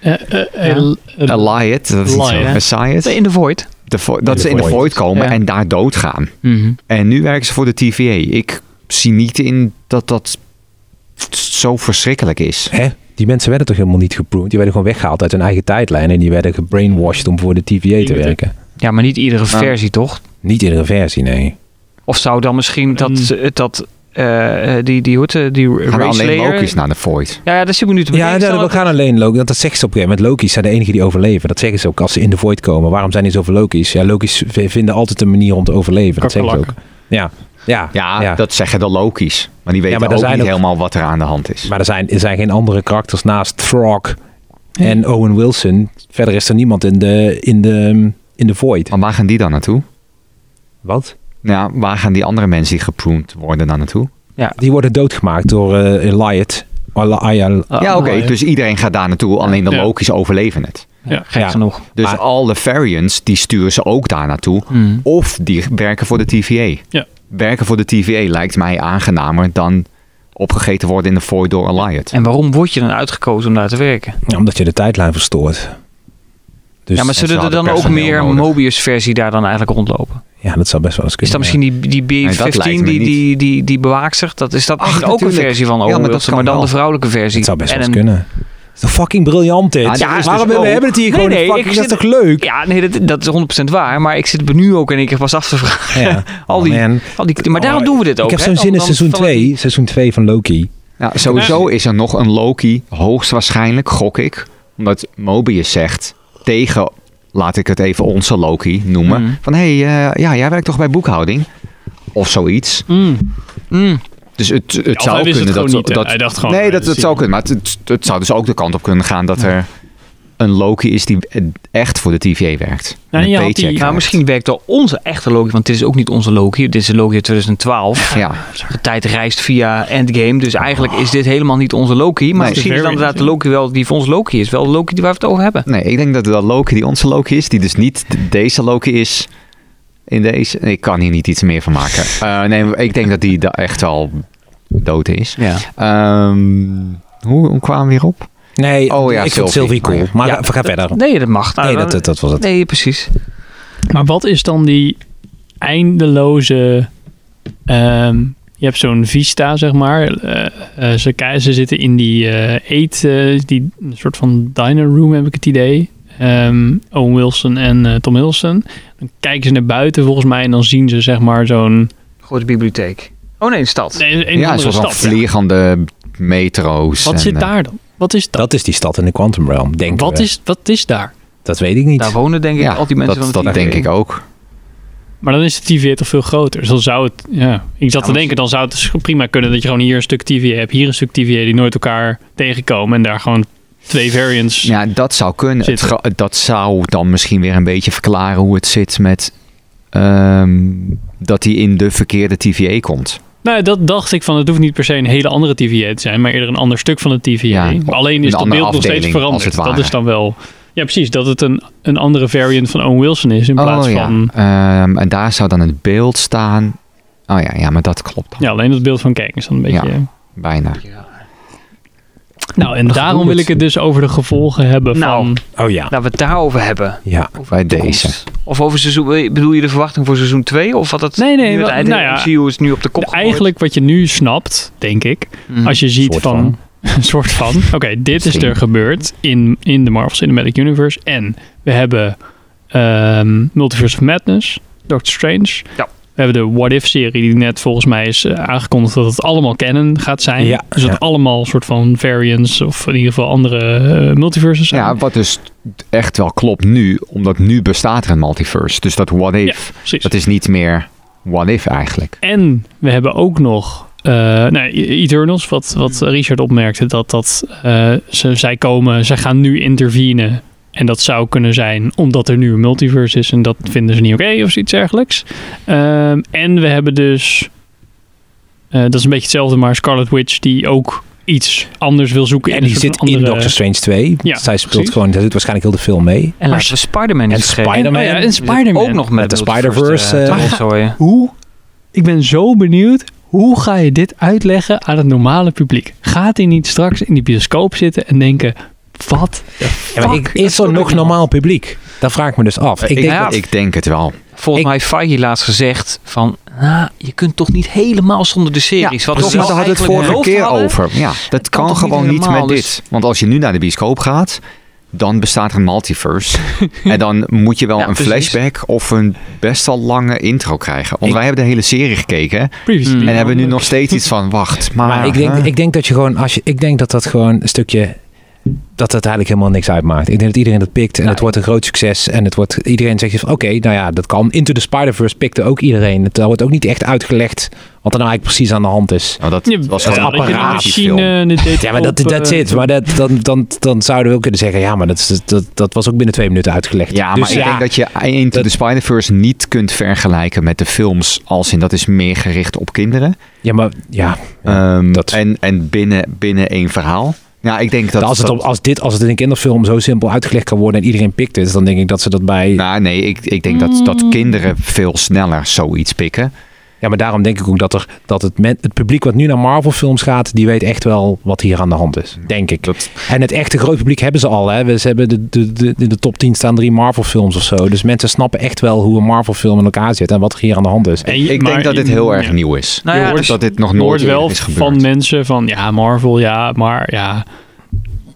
Eh, eh, eh, eh, Eliot, dat is. Messiah, In de Void. de vo- dat de ze in de Void. void komen Ja. en daar doodgaan. Mhm. En nu werken ze voor de TVA. Ik zie niet in dat dat zo verschrikkelijk is. Hè? Die mensen werden toch helemaal niet gepruned? Die werden gewoon weggehaald uit hun eigen tijdlijn. En die werden gebrainwashed om voor de TVA te werken. Ja, maar niet iedere versie, toch? Niet iedere versie, nee. Of zou dan misschien dat, Een- dat eh, eh, die, die, hoe heet het, die Gaan race alleen layer... Loki's naar de void. Ja, ja, dat zit me nu te Ja, ja, Stel we dat- gaan alleen Loki. Dat zeggen ze op een gegeven moment. Loki's zijn de enigen die overleven. Dat zeggen ze ook als ze in de Void komen. Waarom zijn er zoveel Loki's? Ja, Loki's vinden altijd een manier om te overleven. Dat zeggen ze ook. Ja, ja, Ja, ja. dat zeggen de Loki's. Maar die weten maar ook niet ook- helemaal wat er aan de hand is. Maar er zijn, er zijn geen andere karakters naast Throg en Owen Wilson. Verder is er niemand in de, in de, in de Void. Maar waar gaan die dan naartoe? Wat? Nou, waar gaan die andere mensen die gepruned worden dan naartoe? Die worden doodgemaakt door eh Eliot. Eli- Eli- ja, oké. ja. dus iedereen gaat daar naartoe. Alleen de Ja. Loki's overleven het. Ja. Gek Ja. genoeg. Dus Maar- al de variants, die sturen ze ook daar naartoe. Mhm. Of die werken voor de TVA. Ja. Werken voor de TVA lijkt mij aangenamer dan opgegeten worden in de void door Eliot. En waarom word je dan uitgekozen om daar te werken? Ja, omdat je de tijdlijn verstoort. Dus ja, maar zullen er dan ook meer. Mobius-versie daar dan eigenlijk rondlopen? Ja, dat zou best wel eens Is kunnen. dat misschien die, die Nee, dat B-15, lijkt me die, die, die, die bewaakster? Dat is dat Ach, misschien ook een versie van Ja, Owen maar dat maar dan wel. de vrouwelijke versie. Het zou best wel En eens een- kunnen. Is fucking briljant dit? Ja, dat is Waarom dus we hebben het hier Nee, gewoon nee, fucking, ik dat is zit- toch leuk? Ja, nee, dat, dat is 100% waar. Maar ik zit me nu ook en ik was af te vragen. Ja. Al die, Oh, man. al die, maar daarom Oh, doen we dit ook. Ik heb zo'n zin in seizoen van het- 2. Seizoen 2 van Loki. Ja, sowieso is er nog een Loki, hoogstwaarschijnlijk, gok ik. Omdat Mobius zegt tegen, laat ik het even onze Loki noemen. Mhm. Van, hé, hey, eh, ja, jij werkt toch bij boekhouding? Of zoiets. Mm. Mm. Dus het, het zou hij wist het kunnen gewoon dat... niet, hè? dat Hij dacht gewoon, nee, dat, dat zie zou kunnen. Maar het, het zou dus ook de kant op kunnen gaan dat er een Loki is die echt voor de TVA werkt. Nou, je die- Nou, misschien werkt al onze echte Loki, want dit is ook niet onze Loki. Dit is de Loki uit 2012. Ja, De tijd reist via Endgame, dus eigenlijk is dit helemaal niet onze Loki. Maar Nee. misschien is dan inderdaad de Loki wel die voor ons Loki is. Wel de Loki die waar we het over hebben. nee, ik denk dat de Loki die onze Loki is, die dus niet deze Loki is in deze. Ik kan hier niet iets meer van maken. Eh, nee, ik denk dat die da- echt al dood is. Ja. Ehm, hoe, hoe kwamen we weer op? Nee, Oh ja, ik vond Sylvie. Sylvie cool. Maar ja. Maar Ja, ga, ga verder. Nee, dat mag. Nou, Nee, dan- dat, dat, dat was het. Nee, precies. Maar wat is dan die eindeloze... ehm, je hebt zo'n vista, zeg maar. Eh, eh, ze, zitten in die eh eet, eh, die een soort van diner room, heb ik het idee. Ehm Owen Wilson en eh, Tom Hiddleston. Dan kijken ze naar buiten volgens mij en dan zien ze zeg maar zo'n... Grote bibliotheek. Oh nee, een stad. Nee, een ja, ja. vliegende metro's. Wat en, zit daar dan? Wat is dat? Dat is die stad in de Quantum Realm, denk ik. wat, is, wat is daar? Dat weet ik niet. Daar wonen denk ik Ja, al die mensen dat, van dat het denk idee. ik ook. Maar dan is de TVA toch veel groter. Dus dan zou het, ja. Ik zat te denken, dan zou het dus prima kunnen dat je gewoon hier een stuk TVA hebt, hier een stuk TVA die nooit elkaar tegenkomen en daar gewoon twee variants. Ja, dat zou kunnen. Het dat zou dan misschien weer een beetje verklaren hoe het zit met ehm, dat hij in de verkeerde TVA komt. Nou, dat dacht ik van, het hoeft niet per se een hele andere TVA te zijn, maar eerder een ander stuk van de TVA. Ja, Alleen een is het beeld nog steeds veranderd. als het Dat is dan wel, ja precies, dat het een, een andere variant van Owen Wilson is in plaats oh ja. van, Ehm, en daar zou dan het beeld staan. Oh ja, ja maar dat klopt dan. ja, alleen het beeld van kijken is dan een beetje... Ja. Bijna. Nou, en daarom wil ik het dus over de gevolgen hebben Nou. van... Oh ja. Laten we het daarover hebben. Ja. Over Bij deze. Of over seizoen... Bedoel je de verwachting voor seizoen 2? Of wat het... Nee, nee, het wel- nou ja, MCU is nu op de kop gegooid? Eigenlijk wat je nu snapt, denk ik, Mhm. als je ziet Soort van, een soort van, oké, dit is er gebeurd in, in de Marvel Cinematic Universe en we hebben ehm, Multiverse of Madness, Doctor Strange, Ja. We hebben de What If-serie die net volgens mij is eh, aangekondigd dat het allemaal canon gaat zijn. Ja, dus dat ja. allemaal soort van variants of in ieder geval andere eh, multiverses zijn. Ja, wat dus echt wel klopt nu, omdat nu bestaat er een multiverse. Dus dat what if, dat is niet meer what if eigenlijk. En we hebben ook nog eh nou, Eternals, wat, wat Richard opmerkte, dat, dat ze, zij komen, zij gaan nu intervenen. En dat zou kunnen zijn omdat er nu een multiverse is en dat vinden ze niet oké of zoiets dergelijks. Ehm, en we hebben dus, eh, dat is een beetje hetzelfde, maar Scarlet Witch die ook iets anders wil zoeken. En in een die zit in Doctor Strange 2. Ja, Zij speelt precies. gewoon, zij doet waarschijnlijk heel de film mee. En laten we Spider-Man niet En vergeten. Spider-Man. Oh ja, en Die Spider-Man. Ook nog met, Met de Spider-Verse, eh, rotzooien. Hoe? Ik ben zo benieuwd. Hoe ga je dit uitleggen aan het normale publiek? Gaat hij niet straks in die bioscoop zitten en denken: wat? Ja, ik, is er nog normaal publiek? Dat vraag ik me dus af. Ik Ik, denk ja, dat- ik denk het wel. Volgens Ik- mij heeft Feige laatst gezegd van... Nou, je kunt toch niet helemaal zonder de series. wat precies. daar hadden we het vorige keer hadden. over. Ja, dat kan kan, toch niet gewoon niet, met dus- dit. Want als je nu naar de bioscoop gaat, dan bestaat er een multiverse. en dan moet je wel Ja, een precies. flashback of een best wel lange intro krijgen. Want Ik- wij hebben de hele serie gekeken Previously. Mm. en hebben nu nog steeds iets van, wacht, maar... Maar ik denk, ik denk dat je gewoon, als je, ik denk dat dat gewoon een stukje, dat het eigenlijk helemaal niks uitmaakt. Ik denk dat iedereen dat pikt en het wordt een groot succes. En het wordt, iedereen zegt van, oké, nou ja, dat kan. Into the Spider-Verse pikte ook iedereen. Het wordt ook niet echt uitgelegd wat er nou eigenlijk precies aan de hand is. Nou, dat Ja, was gewoon een machine. Ja, maar dat dat eh, zit. Maar dat, dan, dan, dan zouden we ook kunnen zeggen, ja, maar dat, dat, dat was ook binnen twee minuten uitgelegd. Ja, maar Dus ik ja, denk dat je Into dat- the Spider-Verse niet kunt vergelijken met de films als in dat is meer gericht op kinderen. Ja, maar ja, Ehm, dat- en en binnen, binnen één verhaal. Ja, ik denk dat... als, het dat- op, als, dit, als het in een kinderfilm zo simpel uitgelegd kan worden en iedereen pikt het, dan denk ik dat ze dat bij... Nou, nee, ik, ik denk dat, dat kinderen veel sneller zoiets pikken. Ja, maar daarom denk ik ook dat, er, dat het, men, het publiek wat nu naar Marvel films gaat, die weet echt wel wat hier aan de hand is. Denk ik. Dat, En het echte groot publiek hebben ze al. Hè. Ze hebben de, de, de, in de top 10 staan drie Marvel films of zo. Dus mensen snappen echt wel hoe een Marvel film in elkaar zit en wat er hier aan de hand is. en ik maar denk dat dit heel erg ja. nieuw is. Nou ja, Je hoort- dus- dat dit nog nooit wel is gebeurd. van mensen van ja, Marvel, ja, maar ja.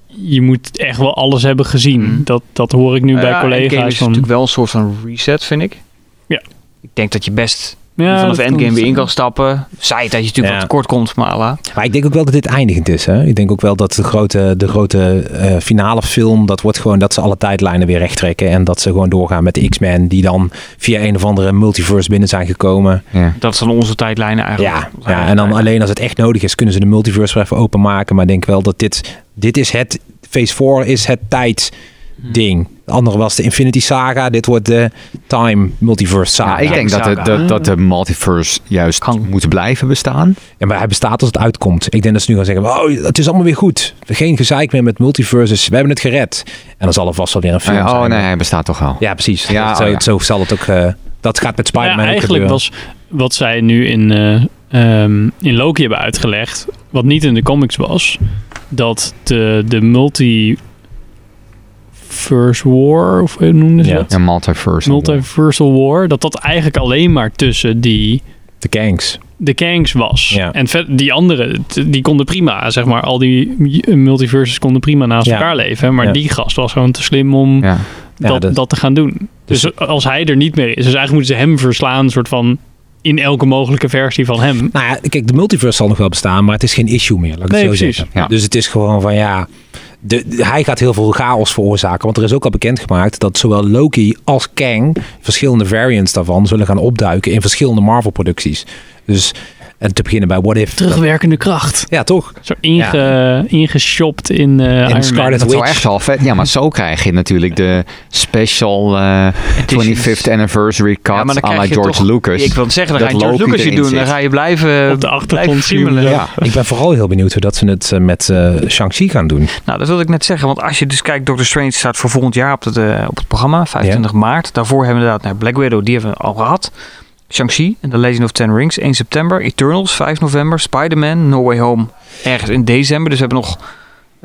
Je moet echt wel alles hebben gezien. Mm. Dat, dat hoor ik nu bij Ja, Endgame collega's. is Van, natuurlijk wel een soort van reset, vind ik. Ja. Ik denk dat je best ja, vanaf dat Endgame weer in kan stappen. Zij dat je natuurlijk Ja. wat tekort komt, maar la. Maar ik denk ook wel dat dit eindigend is. Hè? Ik denk ook wel dat de grote, de grote eh, finale film, dat wordt gewoon dat ze alle tijdlijnen weer recht trekken. En dat ze gewoon doorgaan met de X-Men, die dan via een of andere multiverse binnen zijn gekomen. Ja. Dat zijn onze tijdlijnen eigenlijk. Ja, ja, en dan alleen als het echt nodig is, kunnen ze de multiverse weer even openmaken. Maar ik denk wel dat dit, dit is het, Phase 4 is het tijdding. De andere was de Infinity Saga, dit wordt de Time Multiverse Saga. Ja, ik denk dat de, dat, de multiverse juist Kan. moet blijven bestaan. Ja, maar hij bestaat als het uitkomt. Ik denk dat ze nu gaan zeggen, oh, het is allemaal weer goed. Geen gezeik meer met multiverses, we hebben het gered. En dan zal er vast wel weer een film oh zijn. nee, hij bestaat toch wel. Ja, precies. Ja, zo, oh ja. zo zal het ook... eh, dat gaat met Spider-Man Ja, ook eigenlijk gebeuren. was wat zij nu in, eh, ehm, in Loki hebben uitgelegd, wat niet in de comics was, dat de, de multiverse war, of hoe noemden ze Ja. dat? Een multiverse. Multiversal war, dat dat eigenlijk alleen maar tussen die De Kangs. de Kangs was. Ja. En vet, die anderen, die konden prima, zeg maar, al die multiverses konden prima naast Ja. elkaar leven. Maar Ja. die gast was gewoon te slim om Ja. Ja, dat, dat- dat te gaan doen. Dus, Dus- als hij er niet meer is, dus eigenlijk moeten ze hem verslaan, soort van in elke mogelijke versie van hem. Nou ja, kijk, de multiverse zal nog wel bestaan, maar het is geen issue meer. Laat ik het zo precies. zeggen. Ja. Dus het is gewoon van ja, de, hij gaat heel veel chaos veroorzaken. Want er is ook al bekendgemaakt dat zowel Loki als Kang, verschillende variants daarvan, zullen gaan opduiken in verschillende Marvel-producties. Dus, en te beginnen bij What If. Terugwerkende kracht. Ja, toch? Zo inge, ingeshopt in, eh Iron Man. Scarlet Dat Witch. echt wel vet. Ja, maar zo krijg je natuurlijk de special eh 25th anniversary cut Ja, maar dan à la krijg je George toch- Lucas. Ik wil zeggen, dan dat ga je George Loki Lucas je doen. Dan ga je blijven, Op de achtergrond friemelen. Ja. Ik ben vooral heel benieuwd hoe dat ze het eh, met eh, Shang-Chi gaan doen. Nou, dat wilde ik net zeggen. Want als je dus kijkt, Doctor Strange staat voor volgend jaar op het, op het programma. 25 maart. Daarvoor hebben we inderdaad nou, Black Widow, die hebben we al gehad. Shang-Chi en The Legend of Ten Rings 1 september. Eternals 5 november. Spider-Man, No Way Home ergens in december. Dus we hebben nog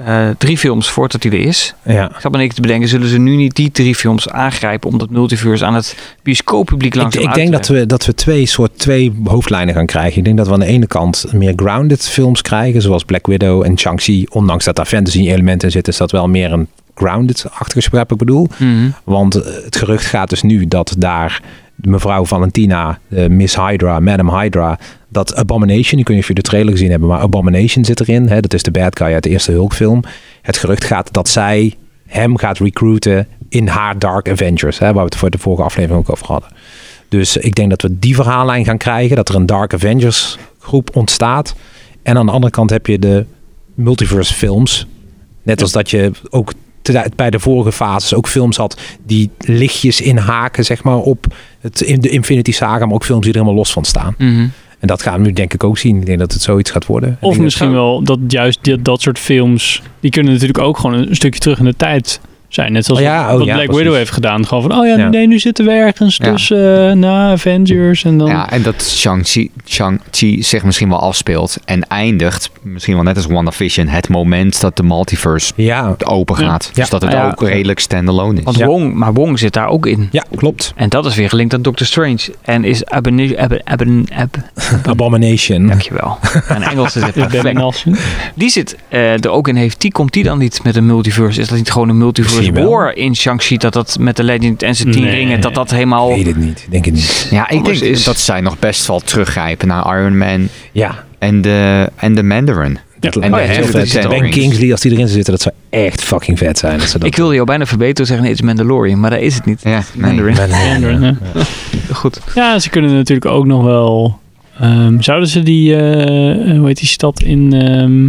eh, drie films voordat die er is. Ja. Ik zat me te bedenken, zullen ze nu niet die drie films aangrijpen om dat multiverse aan het bioscooppubliek Ik, langzaam ik uit denk dat we, dat we twee soort twee hoofdlijnen gaan krijgen. Ik denk dat we aan de ene kant meer grounded films krijgen, zoals Black Widow en Shang-Chi. Ondanks dat daar fantasy elementen in zitten, is dat wel meer een grounded-achtige begrijp ik bedoel. Mhm. Want het gerucht gaat dus nu dat daar mevrouw Valentina, de Miss Hydra, Madam Hydra, dat Abomination, ik weet niet of je de trailer gezien hebben, maar Abomination zit erin. Hè, dat is de bad guy uit de eerste Hulkfilm. Het gerucht gaat dat zij hem gaat recruiten in haar Dark Avengers, hè, waar we het voor de vorige aflevering ook over hadden. Dus ik denk dat we die verhaallijn gaan krijgen, dat er een Dark Avengers groep ontstaat. En aan de andere kant heb je de multiverse films. Net als dat je ook te- bij de vorige fases ook films had die lichtjes inhaken, zeg maar, op het, in de Infinity Saga, maar ook films die er helemaal los van staan. Mhm. En dat gaan we nu denk ik ook zien. Ik denk dat het zoiets gaat worden. Of misschien wel dat juist die, dat soort films, die kunnen natuurlijk ook gewoon een stukje terug in de tijd zijn. Net zoals Oh ja, oh wat ja, Black precies. Widow heeft gedaan. Gewoon van, oh ja, Ja. nee, nu zitten we ergens Ja. tussen eh, na Avengers en dan... Ja, en dat Shang-Chi Shang zich misschien wel afspeelt en eindigt, misschien wel net als WandaVision, het moment dat de multiverse Ja, open gaat. Ja. Dus dat het ja. ook redelijk standalone is. Want Ja. Wong, maar Wong zit daar ook in. ja klopt. En dat is weer gelinkt aan Doctor Strange. En is Abon... Abon... Abon... Ab, Abomination. dankjewel. En Engels is het perfect. Die zit eh, er ook in heeft. Die komt die dan niet met een multiverse? Is dat niet gewoon een multiverse Wel. war in Shang-Chi? Dat dat met de Legend en zijn tien Nee. ringen, dat dat helemaal... Ik weet het niet. Ik denk het niet. ja, ik Anders denk is- dat zij nog best wel teruggrijpen naar Iron Man Ja. en de, en de Mandarin. Ja. En Oh de ja, Ben in. Kingsley, als die erin zou zitten, dat zou echt fucking vet zijn. Dat ze dat Ik wilde jou bijna verbeteren zeggen, nee, het is Mandalorian. Maar dat is het niet. Ja, nee. Mandarin. Mandarin, ja. Goed. Ja, ze kunnen natuurlijk ook nog wel... ehm, zouden ze die, eh, hoe heet die stad in ehm,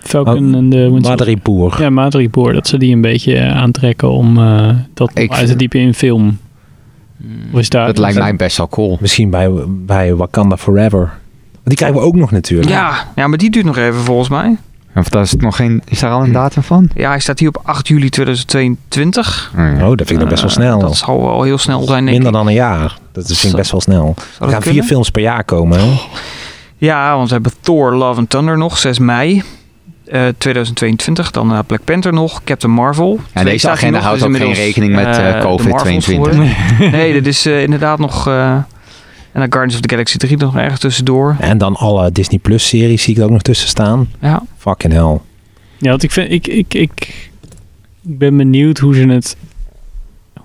Falcon Oh, en de Madripoor. Ja, Madripoor. Dat ze die een beetje eh, aantrekken om eh, dat Ik- uit te diepen in film. Is daar, Dat lijkt mij best wel cool. Misschien bij, bij Wakanda Forever. Die krijgen we ook nog natuurlijk. Ja, ja, maar die duurt nog even volgens mij. Of daar is, nog geen, is daar al een datum van? Ja, hij staat hier op 8 juli 2022. Oh, dat vind ik nog best wel snel. Dat zal wel heel snel zijn, denk Minder ik. dan een jaar. Dat is, vind ik best wel snel. Er gaan vier kunnen? films per jaar komen. Hè? Ja, want we hebben Thor, Love and Thunder nog, 6 mei. Eh, 2022. Dan eh, Black Panther nog. Captain Marvel. Ja, deze agenda nog, houdt dus ook geen rekening met eh, eh, de Marvels COVID-22. geworden. nee, dit is eh, inderdaad nog... eh, en dan Guardians of the Galaxy 3 nog ergens tussendoor. En dan alle Disney Plus series zie ik er ook nog tussen staan. Ja. Fucking hell. Ja, want ik, vind, ik, ik, ik, ik ben benieuwd hoe ze het...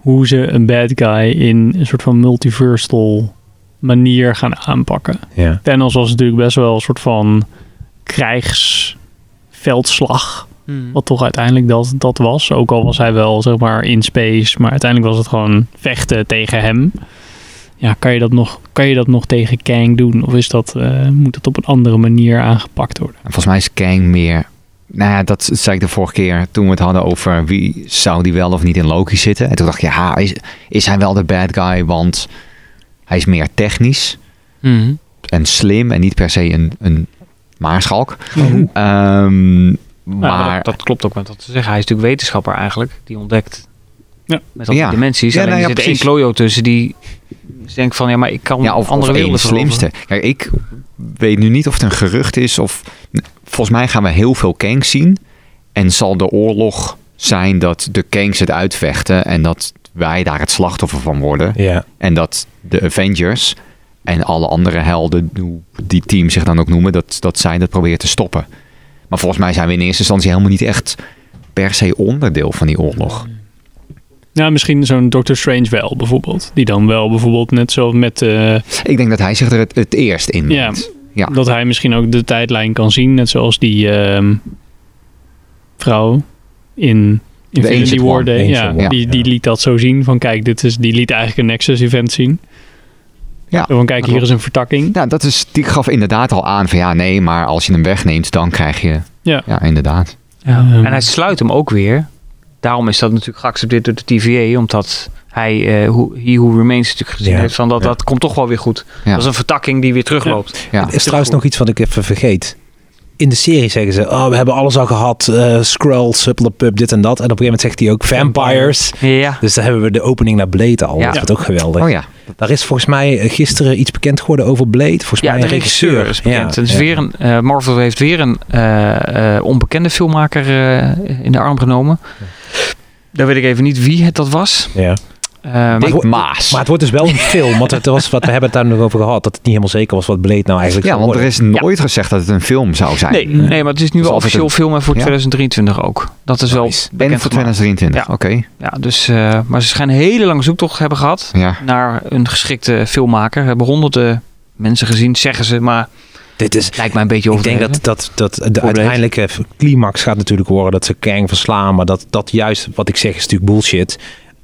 Hoe ze een bad guy in een soort van multiversal manier gaan aanpakken. Ja. Thanos was natuurlijk best wel een soort van krijgsveldslag. Wat toch uiteindelijk dat, dat was. Ook al was hij wel zeg maar in space. Maar uiteindelijk was het gewoon vechten tegen hem. Ja, kan je dat nog, kan je dat nog tegen Kang doen? Of is dat, eh, moet dat op een andere manier aangepakt worden? Volgens mij is Kang meer... Nou ja, dat zei ik de vorige keer toen we het hadden over wie zou die wel of niet in Loki zitten. En toen dacht ik, ja, is, is hij wel de bad guy? Want hij is meer technisch Mhm. en slim en niet per se een, een maarschalk. Oh. Ehm, Ja, maar dat, dat klopt ook met wat te zeggen. Hij is natuurlijk wetenschapper eigenlijk. Die ontdekt Ja. met al die Ja. dimensies. Ja, Alleen nou er zit één klojo tussen die denkt van... Ja, maar ik kan ja, of, andere of werelden slimste. Kijk, ik weet nu niet of het een gerucht is of... Volgens mij gaan we heel veel Kangs zien. En zal de oorlog zijn dat de Kangs het uitvechten en dat wij daar het slachtoffer van worden. Ja. En dat de Avengers en alle andere helden, hoe die team zich dan ook noemen, dat, dat zij dat proberen te stoppen. Maar volgens mij zijn we in eerste instantie helemaal niet echt per se onderdeel van die oorlog. Nou, misschien zo'n Doctor Strange wel, bijvoorbeeld. Die dan wel bijvoorbeeld net zo met... eh, Ik denk dat hij zich er het, het eerst in Ja. Dat hij misschien ook de tijdlijn kan zien. Net zoals die ehm, vrouw in Infinity War. Ancient ja, die, die liet dat zo zien. Van kijk, dit is, die liet eigenlijk een Nexus event zien. Ja, Zo van kijk, hier is een vertakking. Ja, dat is, die gaf inderdaad al aan van ja, nee, maar als je hem wegneemt, dan krijg je... Ja. Ja, inderdaad. Ja. En hij sluit hem ook weer. Daarom is dat natuurlijk geaccepteerd door de TVA. Omdat hij, eh hoe He Who Remains natuurlijk gezien Ja. heeft. Van dat, Ja. dat komt toch wel weer goed. Ja. Dat is een vertakking die weer terugloopt. Ja. Er is trouwens nog iets wat ik even vergeet. In de serie zeggen ze, oh, we hebben alles al gehad. eh Skrulls, Hupplepup, dit en dat. En op een gegeven moment zegt hij ook vampires. Ja. Dus dan hebben we de opening naar Blade al. Ja. Dat is ook geweldig. Oh ja. Daar is volgens mij eh, gisteren iets bekend geworden over Blade. Volgens Ja, mij de een regisseur is bekend. Ja, Het is ja. weer een, eh, Marvel heeft weer een eh, onbekende filmmaker in de arm genomen. Dan weet ik even niet wie het dat was. Ja. Eh, maar Ik- goed, Maas. Maar het wordt dus wel een film. Want het was wat we hebben het daar nog over gehad. Dat het niet helemaal zeker was wat Blade nou eigenlijk ja, want er is nooit gezegd dat het een film zou zijn. nee, nee, maar het is nu is wel officieel een- filmen voor Ja. 2023 ook. Dat is wel Nice. En voor gemaakt. 2023, Ja. oké. Ja, dus, eh, maar ze schijnen een hele lange zoektocht te hebben gehad Ja. naar een geschikte filmmaker. We hebben honderden mensen gezien, zeggen ze, maar Dit is, lijkt mij een beetje ik overdreven. denk dat, dat, dat de uiteindelijke climax gaat natuurlijk worden dat ze Kang verslaan. Maar dat, dat juist, wat ik zeg, is natuurlijk bullshit.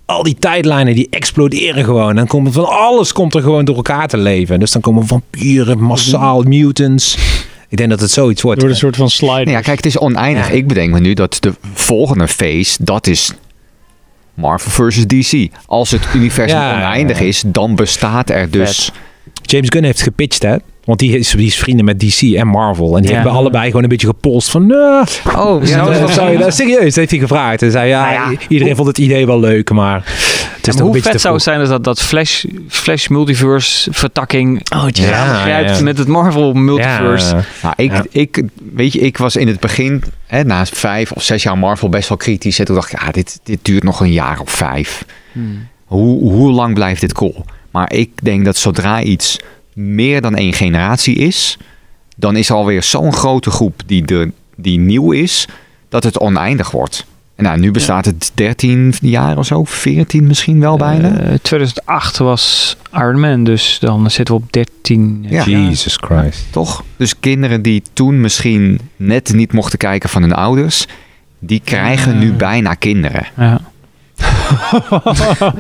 Al die tijdlijnen die exploderen gewoon. Dan komt van alles komt er gewoon door elkaar te leven. Dus dan komen vampieren, massaal mutants. Ik denk dat het zoiets wordt. Door een soort van slide. Ja, kijk, het is oneindig. Ja. Ik bedenk me nu dat de volgende phase, dat is Marvel versus DC. Als het universum Ja, oneindig ja. is, dan bestaat er dus... James Gunn heeft gepitcht, hè? Want die is, die is vrienden met DC en Marvel. En die Ja. hebben allebei gewoon een beetje gepolst van... nou, Oh, ja, dat dat zou je, dat, serieus, heeft hij gevraagd. En zei, ja, Nou ja, iedereen vond het idee wel leuk, maar het is maar toch een hoe vet zou het zijn dat, dat Flash, Flash Multiverse vertakking oh, ja, ja. met het Marvel Multiverse. Ja, Nou, ik, Ja. ik, weet je, ik was in het begin, hè, na vijf of zes jaar Marvel, best wel kritisch. En toen dacht ik, ja, dit, dit duurt nog een jaar of vijf. Hmm. Hoe, hoe lang blijft dit cool? Maar ik denk dat zodra iets meer dan één generatie is, dan is er alweer zo'n grote groep die, de, die nieuw is, dat het oneindig wordt. En nou, nu bestaat het 13 jaar of zo, 14 misschien wel bijna. Eh, 2008 was Iron Man, dus dan zitten we op 13 Ja. jaar. Jesus Christ. Toch? Dus kinderen die toen misschien net niet mochten kijken van hun ouders, die krijgen nu bijna kinderen. Ja.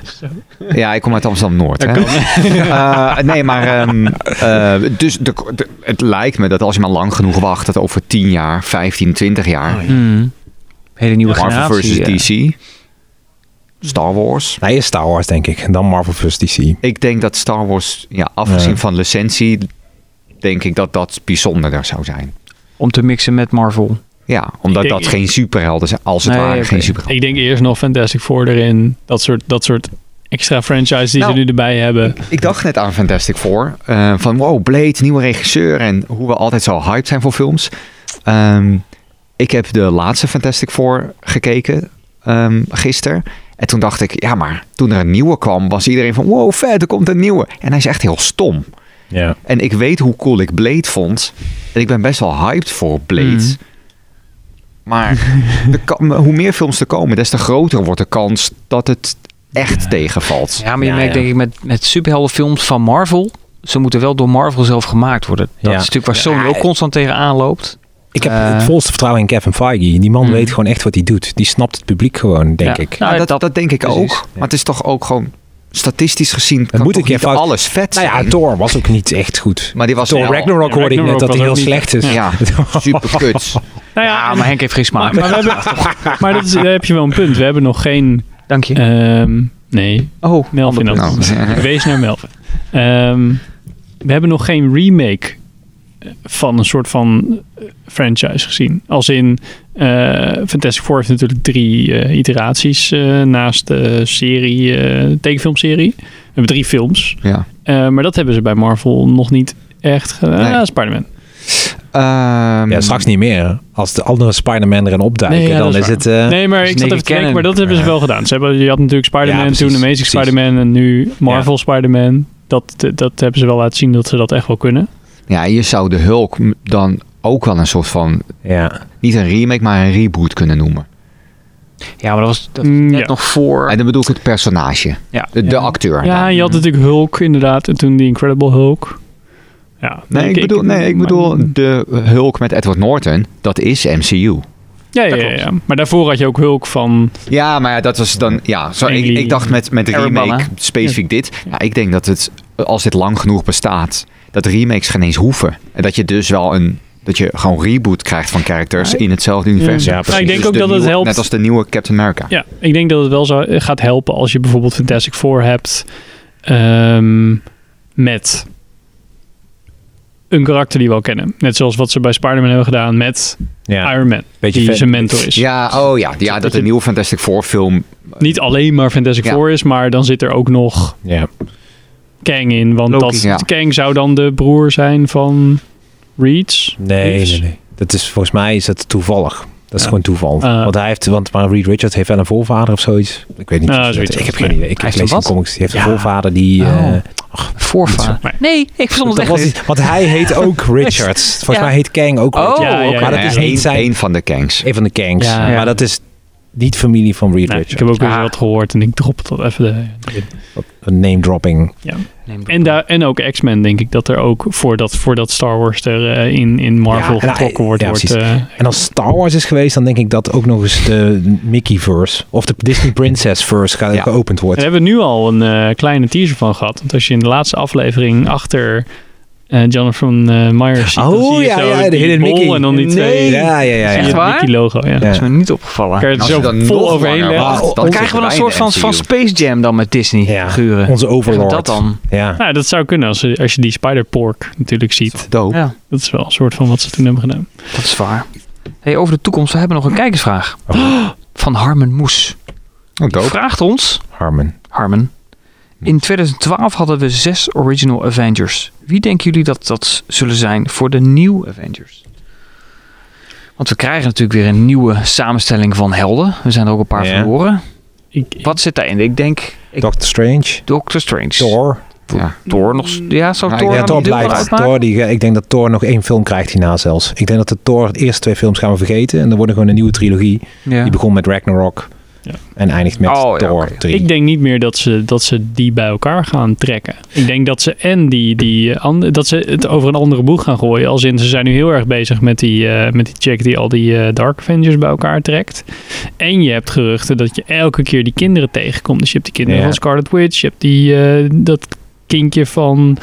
Ja, ik kom uit Amsterdam-Noord. hè. Eh, nee, maar ehm, eh, dus de, de- het lijkt me dat als je maar lang genoeg wacht, dat over 10 jaar, 15, 20 jaar, Hmm. Hele nieuwe Marvel generatie. versus eh. DC, Star Wars. Nee, Star Wars, denk ik. En dan Marvel vs. DC. Ik denk dat Star Wars, ja, afgezien Ja. van licentie, denk ik dat dat bijzonderder zou zijn. Om te mixen met Marvel. Ja, omdat dat geen superhelden zijn, als het Nee, ware geen superhelden. Ik denk eerst nog Fantastic Four erin. Dat soort, dat soort extra franchise die Nou, ze nu erbij hebben. Ik dacht net aan Fantastic Four. eh, van wow, Blade, nieuwe regisseur. En hoe we altijd zo hyped zijn voor films. Ehm, ik heb de laatste Fantastic Four gekeken um, gisteren. En toen dacht ik, ja maar toen er een nieuwe kwam, was iedereen van wow, vet, er komt een nieuwe. En hij is echt heel stom. Ja. En ik weet hoe cool ik Blade vond. En ik ben best wel hyped voor Blade. Mhm. Maar de hoe meer films er komen, des te groter wordt de kans dat het echt tegenvalt. Ja, maar je Ja, merkt ja. denk ik met, met superheldenfilms van Marvel. Ze moeten wel door Marvel zelf gemaakt worden. Dat Ja. is natuurlijk waar Sony Ja, ook constant tegenaan loopt. Ik heb Eh. het volste vertrouwen in Kevin Feige. Die man Mm. weet gewoon echt wat hij doet. Die snapt het publiek gewoon, denk Ja. ik. Nou, Ja, dat, dat- dat, denk ik precies. ook. Maar het is toch ook gewoon statistisch gezien kan moet keer niet fout- alles vet Nou zijn. ja, Thor was ook niet echt goed. maar die was Thor wel- Ragnarok hoorde ik net Ragnarok dat hij heel slecht is. Ja, super kut. Nou ja, maar Henk heeft geen smaak. maar, maar, we hebben, maar dat is, daar heb je wel een punt. We hebben nog geen... Dank je. ehm, nee, oh, Melvin. Nou, Wees naar Melvin. Ehm, we hebben nog geen remake van een soort van eh, franchise gezien. Als in eh, Fantastic Four heeft natuurlijk drie eh, iteraties eh, naast de serie, eh, tekenfilmserie. We hebben drie films. ja. Eh, maar dat hebben ze bij Marvel nog niet echt gedaan. Nee. Ah, Spider-Man. Ehm, Ja, straks niet meer. Als de andere Spider-Man erin opduiken, Nee, ja, dan is is het... eh, nee, maar ik zat even te denken, maar dat hebben ze Ja. wel gedaan. Ze hebben, je had natuurlijk Spider-Man, Ja, precies, toen Amazing precies. Spider-Man en nu Marvel Spider-Man. Dat, dat hebben ze wel laten zien dat ze dat echt wel kunnen. Ja, je zou de Hulk dan ook wel een soort van, ja. niet een remake, maar een reboot kunnen noemen. Ja, maar dat was, dat was Mm, net ja. nog voor. En dan bedoel ik het personage. Ja. De, de Ja. acteur. Ja, je had natuurlijk Hulk inderdaad. En toen die Incredible Hulk. Ja, Nee, ik bedoel, nee, ik bedoel de Hulk met Edward Norton. Dat is MCU. Ja, ja, ja. Maar daarvoor had je ook Hulk van... Ja, maar ja, dat was dan... Ja, zo, ik, dacht met, met remake specifiek dit. Ja, ik denk dat het, als dit lang genoeg bestaat, dat remakes geen eens hoeven. En dat je dus wel een... Dat je gewoon reboot krijgt van characters in hetzelfde universum. Ja, precies. ik denk Dus ook de dat het helpt. Net als de nieuwe Captain America. Ja, ik denk dat het wel zo gaat helpen als je bijvoorbeeld Fantastic Four hebt ehm, met een karakter die we al kennen. Net zoals wat ze bij Spider-Man hebben gedaan met ja. Iron Man, Beetje die zijn mentor is. Ja, oh ja. ja dat de nieuwe Fantastic Four film... Niet alleen maar Fantastic Ja. Four is, maar dan zit er ook nog Ja. Kang in. Want Loki, dat, ja. Kang zou dan de broer zijn van Reeds. Nee, nee, nee. Dat is, volgens mij is het toevallig. Dat is Ja. gewoon toeval. Ah. want hij heeft, want maar Reed Richards heeft wel een voorvader of zoiets. Ik weet niet. Ah, zoiets ik heb geen idee. Ik, Hij lees een geen comics. Die heeft Ja. een voorvader die. Oh. eh, Voorvader. Maar- Nee, ik verstond het dat echt want hij heet ook Richards. Volgens Ja. mij heet Kang ook Oh, Richards. Ja, ja, oké. Maar dat ja, is niet zijn. één van de Kangs. Een van de Kangs. Ja. Maar dat is niet familie van Reed Nee, ik Richards. heb ook weer Ah. wat gehoord en ik drop dat even de, name dropping. Neem het En, daar, en ook X-Men, denk ik, dat er ook voordat, voordat Star Wars er eh, in, in Marvel Ja, getrokken wordt. ja, eh, En als Star Wars is geweest, dan denk ik dat ook nog eens de Mickey-verse of de Disney Princess-verse ge- Ja. geopend wordt. Daar hebben we nu al een eh, kleine teaser van gehad. Want als je in de laatste aflevering achter eh, Jonathan eh Myers ziet, Oh, zie je ja, zo ja, de Hidden bol Mickey. en dan die Nee. twee... Ja, ja, ja. ja. Echt waar? Mickey-logo, ja. Ja. Dat is me niet opgevallen. Kan je er Als je zo dan vol overheen langer leggen. wacht, Dan krijgen we dan een soort van, van. Space Jam dan met Disney Ja, figuren. Onze Overlord. Dat dan. Ja. Nou, dat zou kunnen als je, als je die Spider-Pork natuurlijk ziet. Dope. Ja, Dat is wel een soort van wat ze toen hebben gedaan. dat is waar. Hey, over de toekomst, we hebben nog een kijkersvraag. Van Harmen Moes. Oh, dope. Vraagt ons, Harmon. Harmen. In 2012 hadden we zes Original Avengers. Wie denken jullie dat dat zullen zijn voor de New Avengers? Want we krijgen natuurlijk weer een nieuwe samenstelling van helden. We zijn er ook een paar Ja. verloren. Ik, Wat zit daarin? Ik denk ik, Doctor Strange. Doctor Strange. Thor. Ja. Thor nog. Ja, zou Ja, Thor ik Ja, Thor blijft. Thor, die, ik denk dat Thor nog één film krijgt hierna zelfs. Ik denk dat de Thor, de eerste twee films gaan we vergeten. En dan wordt er gewoon een nieuwe trilogie. Ja. Die begon met Ragnarok. Ja. En eindigt met Oh, ja, Thor oké. 3. ik denk niet meer dat ze, dat ze die bij elkaar gaan trekken. Ik denk dat ze en die, die eh, dat ze het over een andere boeg gaan gooien. Als in ze zijn nu heel erg bezig met die, eh, met die check die al die eh, Dark Avengers bij elkaar trekt. En je hebt geruchten dat je elke keer die kinderen tegenkomt. Dus je hebt die kinderen Ja. van Scarlet Witch. Je hebt die, eh, dat kindje van...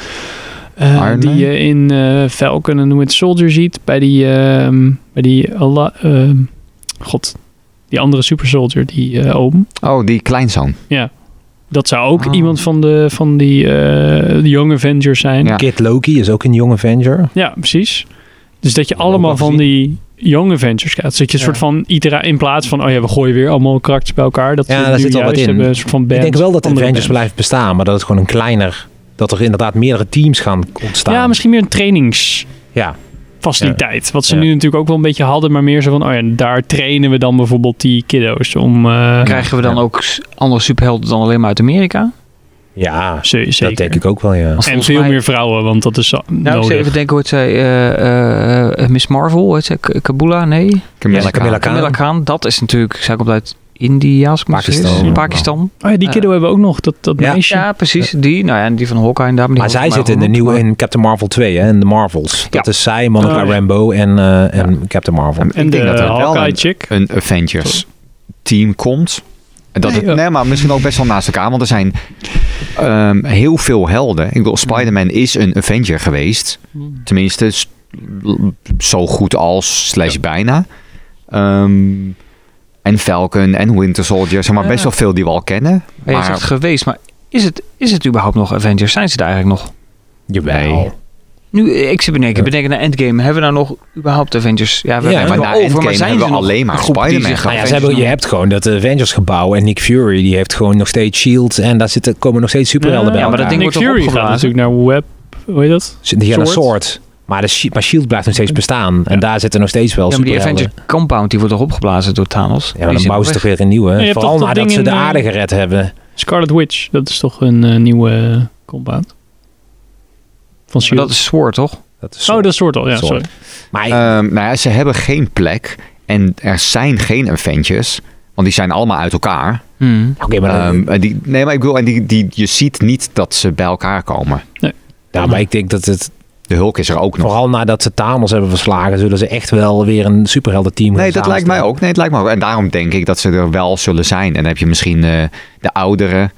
eh, die je in eh, Falcon en Winter Soldier ziet. Bij die... ehm, bij die Allah, ehm, God. Die andere super soldier. Die eh, oom. Oh, die kleinzoon. Dat zou ook Ah. iemand van, de, van die eh Young Avengers zijn. Ja. Ja. Kid Loki is ook een Young Avenger. precies. Dus dat je Dat ik allemaal van die Young Avengers krijgt. Dus dat je een Ja. soort van itera in plaats van, oh ja, we gooien weer allemaal karakters bij elkaar. Dat Ja, we daar nu zit wel wat in. hebben Een soort van ik band, denk wel dat de Avengers band. blijft bestaan. Maar dat het gewoon een kleiner... Dat er inderdaad meerdere teams gaan ontstaan. Ja, misschien meer een trainingsfaciliteit. Ja. Wat ze Ja. nu natuurlijk ook wel een beetje hadden. Maar meer zo van, oh ja, daar trainen we dan bijvoorbeeld die kiddo's om... eh, Krijgen we dan Ja. ook andere superhelden dan alleen maar uit Amerika? Ja, ze- zeker. dat denk ik ook wel, ja. En volgens veel mij- meer vrouwen, want dat is zo- Nou, ik nodig. zou even denken hoe het zei. eh, eh, Miss Marvel, ze? K- Kabula? Nee. Camilla Ja, Camilla Khan. Khan. Camilla Khan. Dat is natuurlijk, zij komt uit India, als ik me niet vergis. Pakistan. Pakistan. Oh ja, die kiddo hebben we ook nog, dat, dat Ja. meisje. Ja, precies. Die. Nou ja, en die van Hawkeye. en Daar, die Maar was zij zit in de nieuwe maar- in Captain Marvel 2, hè, in de Marvels. Dat Ja. is zij, Monica Oh. Rambeau en, eh, en Captain Marvel. En En ik denk de dat er wel Hawkeye een, chick. een Avengers team komt. En Dat Nee, het, nee, maar misschien ook best wel naast elkaar. Want er zijn ehm, heel veel helden. Ik bedoel, Spider-Man is een Avenger geweest. Tenminste, s- zo goed als, slash bijna. Ehm, en Falcon en Winter Soldier. Zeg maar best wel veel die we al kennen. Maar je zegt geweest, maar is het, is het überhaupt nog Avengers? Zijn ze er eigenlijk nog? Jawel. Nu, ik zit bedenken, Ja. bedenken naar Endgame. Hebben we nou nog überhaupt Avengers? Ja, we Ja, hebben maar het over, Endgame maar zijn hebben ze nog alleen maar Spider-Man. Nou ja, ze hebben, je hebt gewoon dat Avengers gebouw en Nick Fury, die heeft gewoon nog steeds Shield en daar zitten, komen nog steeds superhelden bij Ja, maar dat ding Nick wordt Fury gaat natuurlijk naar Web... Hoe heet dat? Die gaan een Sword. Maar, de, maar Shield blijft nog steeds bestaan. En Ja. daar zitten nog steeds wel Ja, maar die. Avengers Compound die wordt toch opgeblazen door Thanos? Ja, maar Die dan bouwen ze toch weer een nieuwe. hebt Vooral nadat ze de eh, aarde gered hebben. Scarlet Witch. Dat is toch een eh, nieuwe eh, compound? Van Maar Shield. dat is Sword, toch? Dat is oh, dat is soort al. Ja, Sword. sorry. Maar ik- Ehm, nou ja, ze hebben geen plek. En er zijn geen Avengers. Want die zijn allemaal uit elkaar. Hmm. oké, maar, dan- Ehm, die, nee, maar ik bedoel, en die, die, je ziet niet dat ze bij elkaar komen. ja, maar ik denk dat het, De Hulk is er ook nog. vooral nadat ze Thanos hebben verslagen, zullen ze echt wel weer een superheldenteam Nee, dat lijkt mij ook. Nee, het lijkt me ook. En daarom denk ik dat ze er wel zullen zijn. En dan heb je misschien eh, de oudere,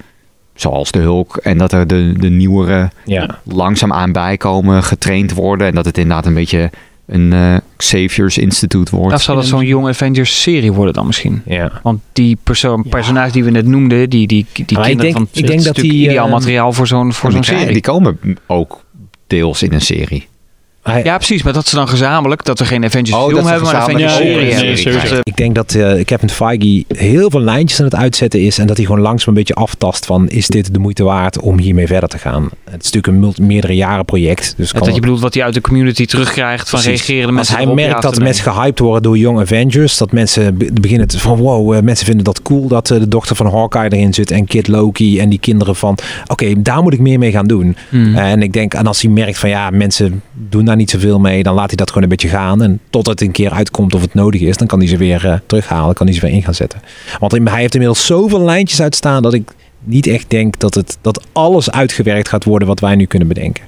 zoals de Hulk. En dat er de, de nieuwere Ja. langzaamaan bijkomen, getraind worden. En dat het inderdaad een beetje een eh Xavier's Institute wordt. Of zou dat zo'n Young Avengers serie worden dan misschien? ja. Want die persoon, Ja. personage die we net noemden, die, die, die Maar ik kinderen denk- van... ik denk is dat natuurlijk die, ideaal eh, materiaal voor zo'n voor zo'n serie. die komen ook deels in een serie. Hij- Ja, precies. Maar dat ze dan gezamenlijk, dat we geen Avengers Oh, film hebben, maar een Avengers serie. eh, Ik denk dat eh Kevin Feige heel veel lijntjes aan het uitzetten is. En dat hij gewoon langzaam een beetje aftast van... is dit de moeite waard om hiermee verder te gaan? Het is natuurlijk een meerdere jaren project. Dus kan dat je bedoelt wat hij uit de community terugkrijgt van Precies. reageren de Als mensen hij erop, merkt ja, dat mensen gehyped worden door Young Avengers. Dat mensen be- beginnen te van wow, eh, mensen vinden dat cool dat eh, de dochter van Hawkeye erin zit. En Kid Loki en die kinderen van oké, daar moet ik meer mee gaan doen. Hmm. En ik denk, en als hij merkt van ja, mensen doen daar niet zoveel mee. Dan laat hij dat gewoon een beetje gaan. En tot het een keer uitkomt of het nodig is. Dan kan hij ze weer eh, terughalen. Kan hij ze weer in gaan zetten. Want hij heeft inmiddels zoveel lijntjes uitstaan dat ik niet echt denk dat, het, dat alles uitgewerkt gaat worden wat wij nu kunnen bedenken.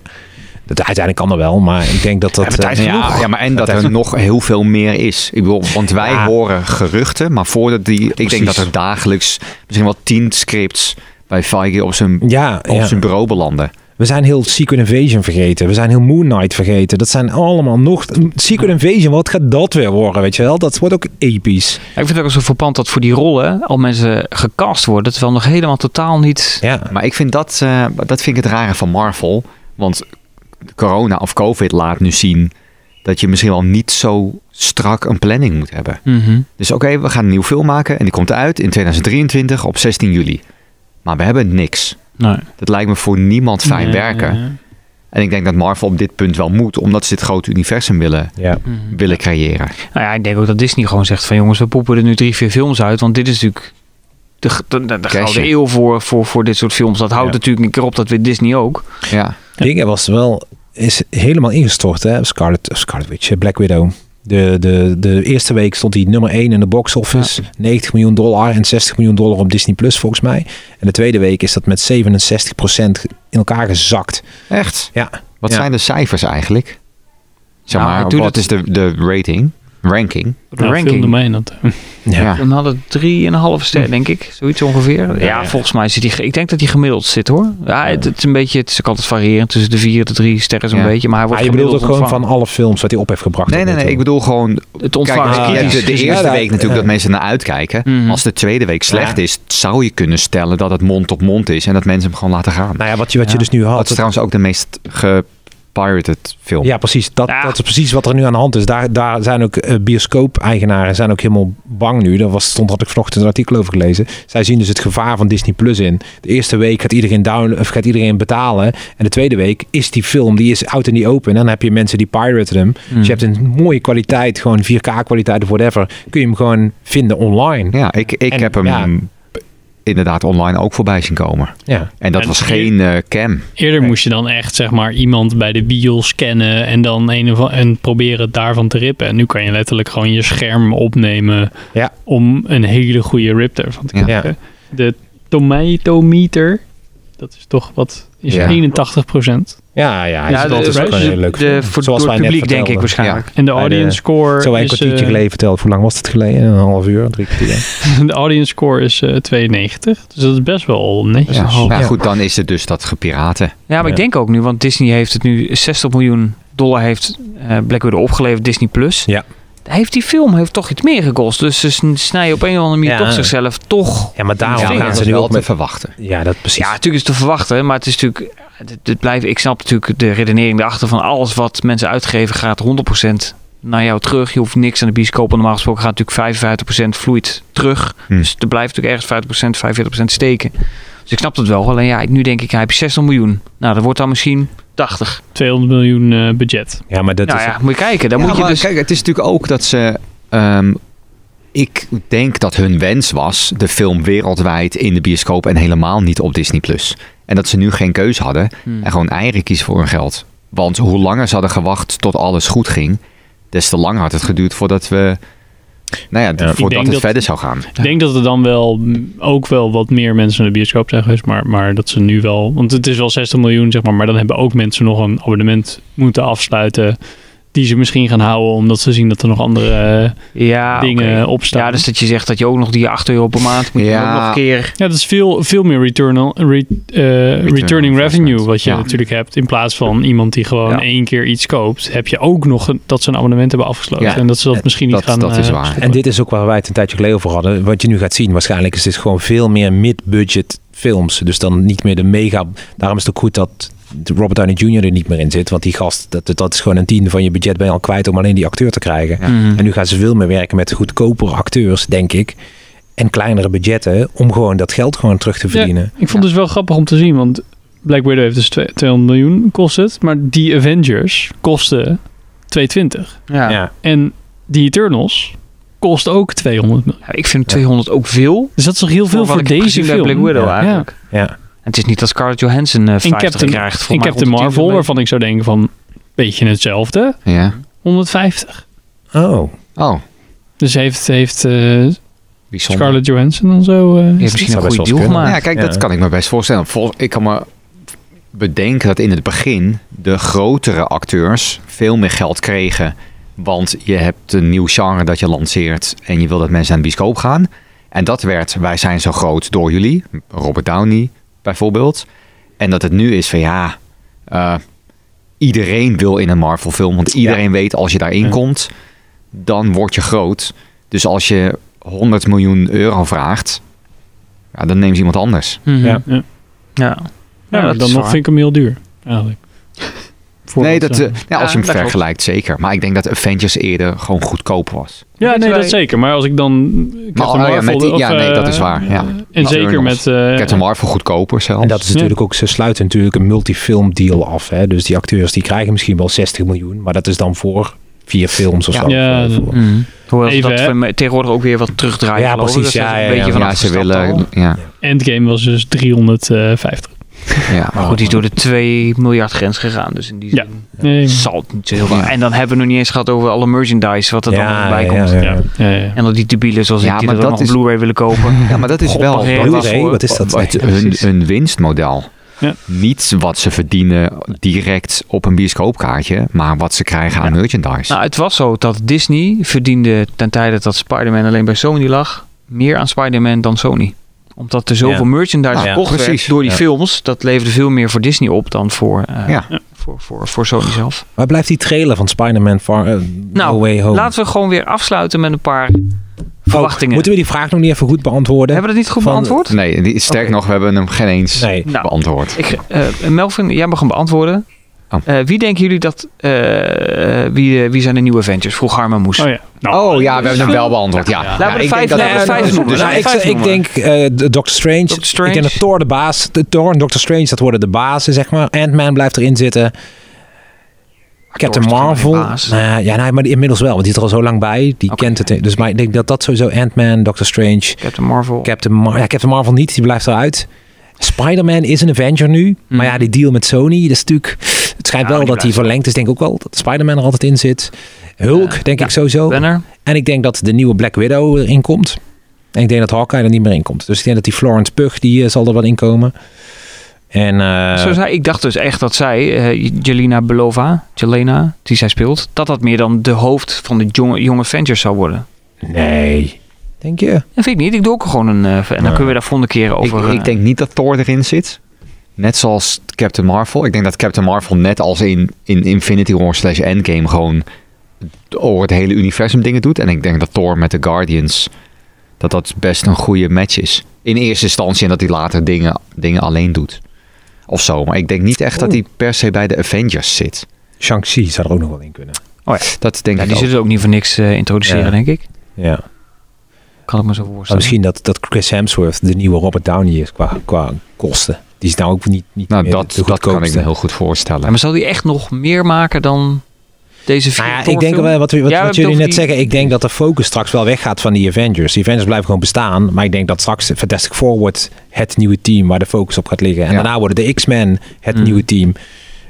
Dat, uiteindelijk kan er wel, maar ik denk dat dat... eh, Ja, ja, maar en dat Dat er nog heel veel meer is. Ik bedoel, want wij Ja. horen geruchten, maar voordat die, ik denk dat er dagelijks misschien wel tien scripts bij Feige op zijn, ja, op ja. zijn bureau belanden. We zijn heel Secret Invasion vergeten. We zijn heel Moon Knight vergeten. Dat zijn allemaal nog... Secret Invasion, wat gaat dat weer worden, weet je wel? Dat wordt ook episch. Ja, ik vind het ook zo verpand dat voor die rollen al mensen gecast worden, terwijl nog helemaal totaal niet... Ja, Maar ik vind dat, eh, dat vind ik het rare van Marvel. Want corona of COVID laat nu zien dat je misschien wel niet zo strak een planning moet hebben. Mhm. Dus oké, we gaan een nieuwe film maken en die komt uit in 2023 op 16 juli. Maar we hebben niks. Nee. Dat lijkt me voor niemand fijn Nee, werken. nee, nee. En ik denk dat Marvel op dit punt wel moet, omdat ze dit grote universum willen, ja. Mhm. willen creëren. Nou ja, ik denk ook dat Disney gewoon zegt van jongens, we poepen er nu drie, vier films uit. Want dit is natuurlijk de, de, de, de Cashje. gouden eeuw voor, voor, voor dit soort films. Dat houdt Ja. natuurlijk een keer op, dat weet Disney ook. Ja, Dingen was wel... Is helemaal ingestort, hè? Scarlet, Scarlet Witch, Black Widow. De, de, de eerste week stond hij nummer 1 in de box office. 90 miljoen dollar en 60 miljoen dollar op Disney Plus volgens mij. En de tweede week is dat met 67% in elkaar gezakt. echt. Ja, Wat Ja. zijn de cijfers eigenlijk? Zeg Nou, maar, wat dat- is de, de rating? Ranking? De Nou, ranking. filmdomein, dat, ja. Ja. Dan hadden drie en een half ster, denk ik. Zoiets ongeveer. Ja, Ja. volgens mij zit hij... Ik denk dat hij gemiddeld zit, hoor. Ja, het, het is een beetje... Het is ook altijd variërend tussen de vier en de drie sterren zo'n Ja. beetje. Maar hij wordt Maar je bedoelt ook gewoon van alle films wat hij op heeft gebracht. Nee, nee, nee. Ik toe. bedoel gewoon... Het Kijk, ontvangen Ah, ja. hebt de, de eerste Ja, week natuurlijk ja. dat mensen naar uitkijken. Mhm. Als de tweede week slecht Ja. is, zou je kunnen stellen dat het mond op mond is. En dat mensen hem gewoon laten gaan. Nou ja, wat je, wat je Ja. dus nu dat had. is trouwens ook de meest gepirated film. Ja, precies. Dat, Ja. dat is precies wat er nu aan de hand is. Daar, daar zijn ook eh, bioscoop-eigenaren zijn ook helemaal bang nu. Dat was, stond, had ik vanochtend een artikel over gelezen. Zij zien dus het gevaar van Disney Plus in. De eerste week gaat iedereen, down, of gaat iedereen betalen. En de tweede week is die film, die is out in die open. En dan heb je mensen die piraten hem. Hmm. Dus je hebt een mooie kwaliteit, gewoon 4K-kwaliteit of whatever. Kun je hem gewoon vinden online. Ja, ik, ik En, heb hem ja. Inderdaad online ook voorbij zien komen. Ja. En dat En was geen eh, cam. Eerder Nee. moest je dan echt zeg maar iemand bij de bios scannen en dan een of, en proberen daarvan te rippen. En nu kan je letterlijk gewoon je scherm opnemen Ja. om een hele goede rip ervan te Ja. krijgen. De tomatometer, dat is toch wat is Ja. 81 procent. Ja, ja, Ja, dat de, is gewoon de- heel leuk. de, voor, Zoals door het publiek, denk ik waarschijnlijk. En de de- audience score Zo wij een kwartiertje eh, geleden verteld. Hoe lang was het geleden? Een half uur, drie kwartier. de audience score is eh, 92. Dus dat is best wel netjes. Ja. Nou Ja. goed, dan is het dus dat gepiraten. Ja, maar ik denk ook nu, want Disney heeft het nu 60 miljoen dollar heeft eh Black Widow opgeleverd, Disney Plus. Ja. Heeft die film heeft toch iets meer gekost. Dus ze sn- snijden op een of andere manier Ja. toch zichzelf toch. Ja, maar daarom gaan ze nu wel ook te verwachten. Ja, dat precies. Ja, natuurlijk is het te verwachten, maar het is natuurlijk. Het, het blijft, ik snap natuurlijk de redenering erachter van alles wat mensen uitgeven gaat 100% naar jou terug. Je hoeft niks aan de bioscoop. en Normaal gesproken gaat natuurlijk 55% vloeit terug. Hm. Dus er blijft natuurlijk ergens 50%, 45% steken. Dus ik snap het wel. Alleen ja, nu denk ik, hij heeft 60 miljoen. Nou, dat wordt dan misschien 80. 200 miljoen eh, budget. Ja, maar dat nou is... ja, moet je kijken. Dan Ja, moet je maar dus... Kijk, het is natuurlijk ook dat ze... ehm, ik denk dat hun wens was de film wereldwijd in de bioscoop en helemaal niet op Disney+. Plus. En dat ze nu geen keus hadden Hmm. en gewoon eieren kiezen voor hun geld. Want hoe langer ze hadden gewacht tot alles goed ging, des te langer had het geduurd voordat we... Nou ja, voordat het dat- verder zou gaan. Ik denk dat er dan wel ook wel wat meer mensen naar de bioscoop zijn geweest. Maar, maar dat ze nu wel... Want het is wel 60 miljoen, zeg maar. Maar dan hebben ook mensen nog een abonnement moeten afsluiten. Die ze misschien gaan houden omdat ze zien dat er nog andere eh, ja, dingen oké. op staan. Ja, dus dat je zegt dat je ook nog die 8 euro per maand moet Ja. nog een keer... Ja, dat is veel, veel meer return, re- eh, returning revenue wat je Ja. natuurlijk hebt. In plaats van iemand die gewoon Ja. één keer iets koopt, heb je ook nog een- dat ze een abonnement hebben afgesloten. Ja. En dat ze dat misschien niet gaan dat is eh, waar. stoppen. En dit is ook waar wij het een tijdje geleden over hadden. Wat je nu gaat zien, waarschijnlijk is dit gewoon veel meer mid-budget films. Dus dan niet meer de mega... Daarom is het ook goed dat Robert Downey Jr. er niet meer in zit. Want die gast, dat, dat is gewoon een tiende van je budget ben je al kwijt om alleen die acteur te krijgen. Mhm. En nu gaan ze veel meer werken met goedkopere acteurs, denk ik. En kleinere budgetten om gewoon dat geld gewoon terug te verdienen. Ik vond het dus wel grappig om te zien, want Black Widow heeft dus twee- 200 miljoen kost het, maar die Avengers kosten 220. Ja. Ja. En die Eternals kost ook 200 miljoen. Ja, ik vind 200 ook veel. Dus dat is toch heel veel voor deze film. Black Widow Ja. eigenlijk. Ja. En het is niet dat Scarlett Johansson eh In 50 Captain, krijgt. in Captain 110 Marvel, waarvan ik zou denken van, beetje hetzelfde, Ja. 150. Oh, Oh, Dus heeft, heeft eh, bijzonder. Scarlett Johansson dan zo... eh, heeft misschien een goede deal gemaakt. Ja, kijk, dat kan ik me best voorstellen. Vol, ik kan me bedenken dat in het begin de grotere acteurs veel meer geld kregen. Want je hebt een nieuw genre dat je lanceert en je wil dat mensen aan de bioscoop gaan. En dat werd, wij zijn zo groot door jullie. Robert Downey bijvoorbeeld. En dat het nu is van ja, eh, iedereen wil in een Marvel film. Want iedereen weet als je daarin Ja. komt, dan word je groot. Dus als je 100 miljoen euro vraagt, ja, dan neemt iemand anders. Mhm. Ja. Ja. Ja. Dan nog vind ik hem heel duur, eigenlijk. Voor nee, dat, eh, eh, ja, als Ja, je hem dat vergelijkt, zeker. Maar ik denk dat Avengers eerder gewoon goedkoop was. ja, nee, wij- dat zeker. Maar als ik dan... Maar, oh ja, met die- ja, nee, dat is waar, ja. En zeker met... Eh, Captain Marvel goedkoper zelfs. En dat is natuurlijk ook, ze sluiten natuurlijk een multifilm deal af. Hè? Dus die acteurs die krijgen misschien wel 60 miljoen, maar dat is dan voor vier films of Ja. zo. Ja, dat- voor- Mhm. Hoewel ze Even, dat hè? van- tegenwoordig ook weer wat terugdraaien. Ja, precies, Dat ze ja, ja, een beetje ja. van ja, ze willen... Ja, Endgame was dus 350. Ja. Maar goed, die is door de 2 miljard grens gegaan. Dus in die Ja. zin Nee, zal het niet zo heel veel. Ja. En dan hebben we nog niet eens gehad over alle merchandise wat er dan nog bij komt. ja, ja. ja. Ja, ja. En al die debielen zoals Ja, ik die maar er dat een is- Blu-ray willen kopen. ja, maar dat is wel dat wat is dat? hun, precies. hun winstmodel. Ja. Niet wat ze verdienen direct op een bioscoopkaartje, maar wat ze krijgen aan merchandise. Nou, het was zo dat Disney verdiende ten tijde dat Spider-Man alleen bij Sony lag, meer aan Spider-Man dan Sony. Omdat er zoveel Ja. merchandise Nou, verkocht werd precies. door die Ja. films. Dat leverde veel meer voor Disney op dan voor, eh, Ja. voor, voor, voor Sony zelf. Waar blijft die trailer van Spider-Man Far, eh, Nou, No Way Home? Laten we gewoon weer afsluiten met een paar Oh, verwachtingen. moeten we die vraag nog niet even goed beantwoorden? Hebben we dat niet goed Van- beantwoord? Nee, die, sterk nog, we hebben hem geen eens Nee. Nou, beantwoord. Ik, eh, Melvin, jij mag hem beantwoorden. Oh. Eh, wie denken jullie dat... eh, wie, eh, wie zijn de nieuwe Avengers? Vroeg Harman Moes. Oh ja. Nou, Oh ja, we hebben hem wel beantwoord. Ja, Laten we vijf- dat- laten we Ja, vijf noemen. dus- Nou, ik, vijf ik noemen. denk eh, de Doctor Strange. Doctor Strange. Ik denk dat Thor de baas. De Thor en Doctor Strange, dat worden de bazen, zeg maar. Ant-Man blijft erin zitten. Captain Marvel. Nou ja, nee, maar inmiddels wel, want die is er al zo lang bij. Die kent het. Dus maar ik denk dat dat sowieso Ant-Man, Doctor Strange, Captain Marvel. Captain, Mar ja, Captain Marvel niet, die blijft eruit. Spider-Man is een Avenger nu. Maar ja, die deal met Sony, dat is natuurlijk... Het schijnt Ja, wel dat die blijft verlengd is. denk ik ook wel dat Spider-Man er altijd in zit. Hulk, denk Ja. ik sowieso. Banner. En ik denk dat de nieuwe Black Widow erin komt. En ik denk dat Hawkeye er niet meer in komt. Dus ik denk dat die Florence Pugh, die eh, zal er wel in komen. En eh, Zo zei, ik dacht dus echt dat zij, eh, Jelena Belova, Jelena, die zij speelt, dat dat meer dan de hoofd van de jonge, jonge Avengers zou worden. nee, denk je? Dat vind ik niet. Ik doe ook gewoon een... en dan Ja. kunnen we daar volgende keer Ik, over... ik eh, denk niet dat Thor erin zit. Net zoals Captain Marvel. Ik denk dat Captain Marvel net als in, in Infinity War slash Endgame gewoon over het hele universum dingen doet. En ik denk dat Thor met de Guardians, dat dat best een goede match is. In eerste instantie en dat hij later dingen, dingen alleen doet. Of zo. Maar ik denk niet echt dat hij per se bij de Avengers zit. Shang-Chi zou er ook nog wel in kunnen. Dat denk ja, ik die ook. zullen ze ook niet voor niks eh, introduceren, Ja. denk ik. Ja. Kan ik me zo Maar voorstellen. misschien dat, dat Chris Hemsworth de nieuwe Robert Downey is qua, qua kosten. Die is nou ook niet, niet Nou, meer dat, de dat kan ik me heel goed voorstellen. Ja, maar zal die echt nog meer maken dan deze vier Nou ja, ik denk wel, wat, wat, Ja, jullie net die- zeggen, ik denk dat de focus straks wel weggaat van die Avengers. Die Avengers blijven gewoon bestaan, maar ik denk dat straks Fantastic Four wordt het nieuwe team waar de focus op gaat liggen. En Ja. daarna worden de X-Men het Mm. nieuwe team.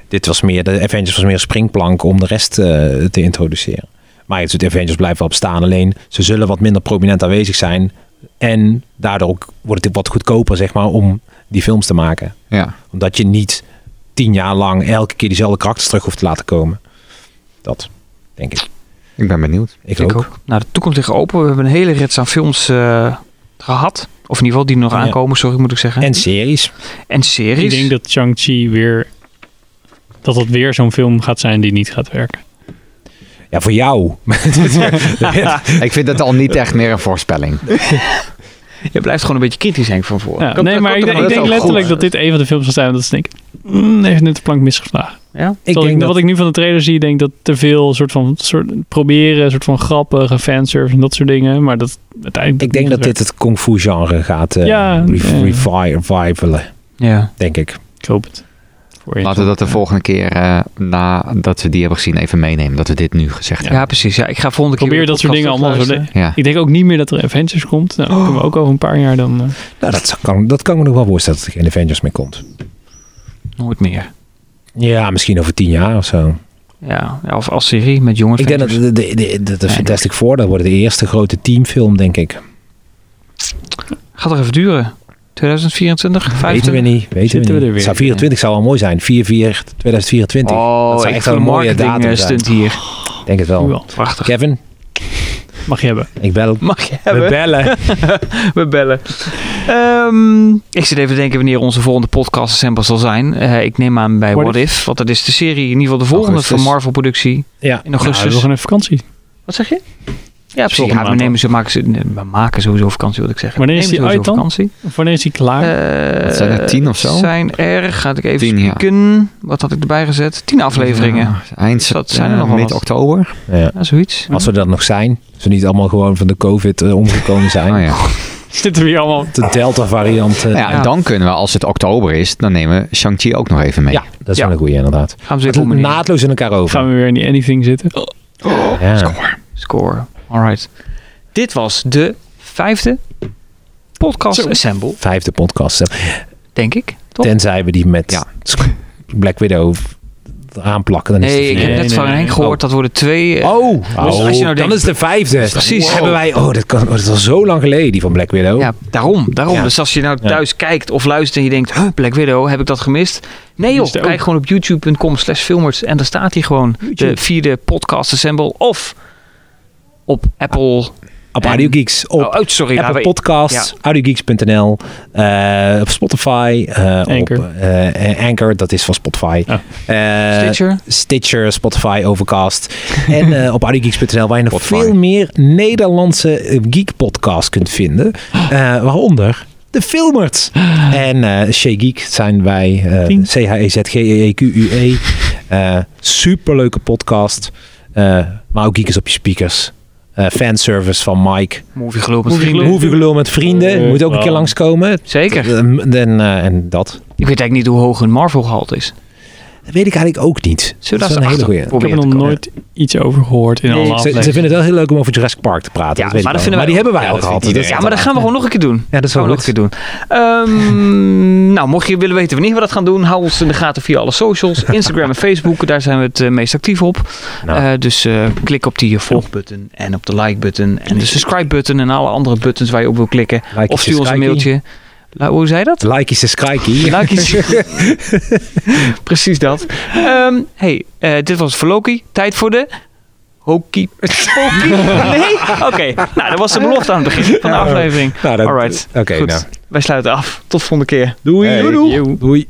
Dit was meer, de Avengers was meer een springplank om de rest eh, te introduceren. Maar het, de Avengers blijven wel bestaan, alleen ze zullen wat minder prominent aanwezig zijn. En daardoor ook wordt het wat goedkoper, zeg maar, om die films te maken. Ja. Omdat je niet tien jaar lang elke keer diezelfde karakters terug hoeft te laten komen. Dat, denk ik. Ik ben benieuwd. Ik, Ik ook. ook. Nou, de toekomst ligt open. We hebben een hele rits aan films eh, gehad. Of in ieder geval die nog Ja. aankomen, sorry moet ik zeggen. En series. En series. Ik denk dat Shang-Chi weer... Dat het weer zo'n film gaat zijn die niet gaat werken. Ja, voor jou. Ik vind het al niet echt meer een voorspelling. Je blijft gewoon een beetje kritisch, Henk, van voor. Ja, nee, maar ik, ik denk is letterlijk goed. dat dit een van de films zal zijn dat ze denken, mm, heeft net de plank misgeslagen. Ja? Ik denk dat, Wat ik nu van de trailer zie, denk dat te veel soort van soort, proberen, een soort van grappige fanservice en dat soort dingen. Maar dat uiteindelijk. ik denk dat dit het kung fu genre gaat eh Ja, re- ja. revi- revivalen, Ja. denk ik. Ik hoop het. Laten we dat de volgende keer, eh nadat we die hebben gezien, even meenemen. Dat we dit nu gezegd Ja. hebben. precies. Ja, ik ga volgende keer Probeer dat soort dingen allemaal zo. Ja. Ik denk ook niet meer dat er Avengers komt. Nou, dat kunnen we ook over een paar jaar dan. eh, Nou, dat kan, dat kan me nog wel voorstellen dat er geen Avengers meer komt. Nooit meer. Ja, misschien over tien jaar of zo. Ja, ja, of als serie met jonge Ik denk dat de, de, de, de, de Nee, Fantastic Four, dat wordt de eerste grote teamfilm, denk ik. Gaat er even duren. 2024, Weten 25? we niet. Weten we Zitten we niet. er weer. Zou 24 zou wel mooi zijn. 4-4 2024. Oh, dat zou echt een een mooie datum eh, zijn. stunt hier. Ik denk het wel. Prachtig. Kevin, Mag je hebben. ik bel. Mag je We hebben? bellen. We bellen. Ehm, ik zit even te denken wanneer onze volgende podcast assemble zal zijn. Eh, ik neem aan bij What What, If. Want dat is de serie, in ieder geval de volgende Augustus. van Marvel productie Ja. in Nou, we augustus. gaan even vakantie. Wat zeg je? Ja, precies. Ja, we, nemen ze, maken ze, we maken sowieso vakantie, wil ik zeggen. Wanneer is die uit dan? vakantie. Of wanneer is hij klaar? Eh, Wat zijn er, tien of zo? zijn er, gaat ik even Tien, ja. Wat had ik erbij gezet? Tien afleveringen. Ja, eind Dus dat zijn er nog mid-oktober. Ja. Ja, zoiets. Als we dat nog zijn. Als we niet allemaal gewoon van de COVID eh, omgekomen zijn. Oh, ja. Zitten we hier allemaal. De Delta variant. eh, Nou ja, Ja. en dan kunnen we, als het oktober is, dan nemen we Shang-Chi ook nog even mee. ja, dat is Ja. wel een goeie inderdaad. Gaan we naadloos in elkaar over. Gaan we weer in die anything zitten? ja. Score. Alright. Dit was de vijfde podcast Zo. assemble, Vijfde podcast. denk ik. Toch? Tenzij we die met Ja. Black Widow aanplakken. Dan is nee, het ik heb net nee, van nee. Henk gehoord, dat worden twee... eh, Oh, Dus als je nou dan denkt- is het de vijfde. Precies. Hebben wij, oh, dat, kan, oh, dat is al zo lang geleden, die van Black Widow. Ja, daarom. daarom. Ja. Dus als je nou Ja. thuis kijkt of luistert en je denkt, huh, Black Widow, heb ik dat gemist? Nee joh, Is ook. kijk gewoon op youtube.com slash filmers en daar staat hij gewoon. YouTube. De vierde podcast assemble of op Apple... Op En- Audio Geeks. Op oh, oh, sorry. Apple ja, Podcasts, audiogeeks.nl, eh, op Spotify, eh, Anchor. op eh, Anchor, dat is van Spotify. Oh. Eh, Stitcher. Stitcher, Spotify, Overcast. en eh, op audiogeeks.nl waar je nog Spotify. veel meer Nederlandse eh, geek podcasts kunt vinden. Eh, waaronder de Filmers. en eh Shay Geek zijn wij. eh Tien. C-H-E-Z-G-E-Q-U-E. Eh superleuke podcast. Eh, maar ook geekers op je speakers. Eh, fanservice van Mike. Movie geloof met Movie vrienden. Movie gelul met vrienden. Moet ook een keer langskomen. Zeker. Eh, En, eh, en dat. Ik weet eigenlijk niet hoe hoog hun Marvel gehalte is. Dat weet ik eigenlijk ook niet. Zullen we dat is een hele goeie. Ik heb er nog nooit iets over gehoord in Nee, alle Ze, vinden het wel heel leuk om over Jurassic Park te praten. Ja, dat weet maar ik dat wel. vinden wij maar die hebben wij Ja, al gehad. Ja, maar dat gaan we gewoon nog een keer doen. Ja, dat is gaan wel we nog een keer doen. Ehm, nou, mocht je willen weten wanneer we dat gaan doen, hou ons in de gaten via alle socials. Instagram en Facebook, daar zijn we het eh, meest actief op. Nou. Eh, dus eh, klik op die volg-button en op de like-button en de subscribe-button en alle andere buttons waar je op wil klikken. Like of stuur ons een mailtje. La- hoe zei dat? Like is de skykie. Like is- Precies dat. Ehm, hey, eh, dit was voor Loki. Tijd voor de... Hokie. Hokie? Nee? Oké. Nou, dat was de belofte aan het begin van de aflevering. Nou, dat- Alright. Oké, Goed. nou. Wij sluiten af. Tot volgende keer. Doei. Hey, doei, doei. yo. Doei.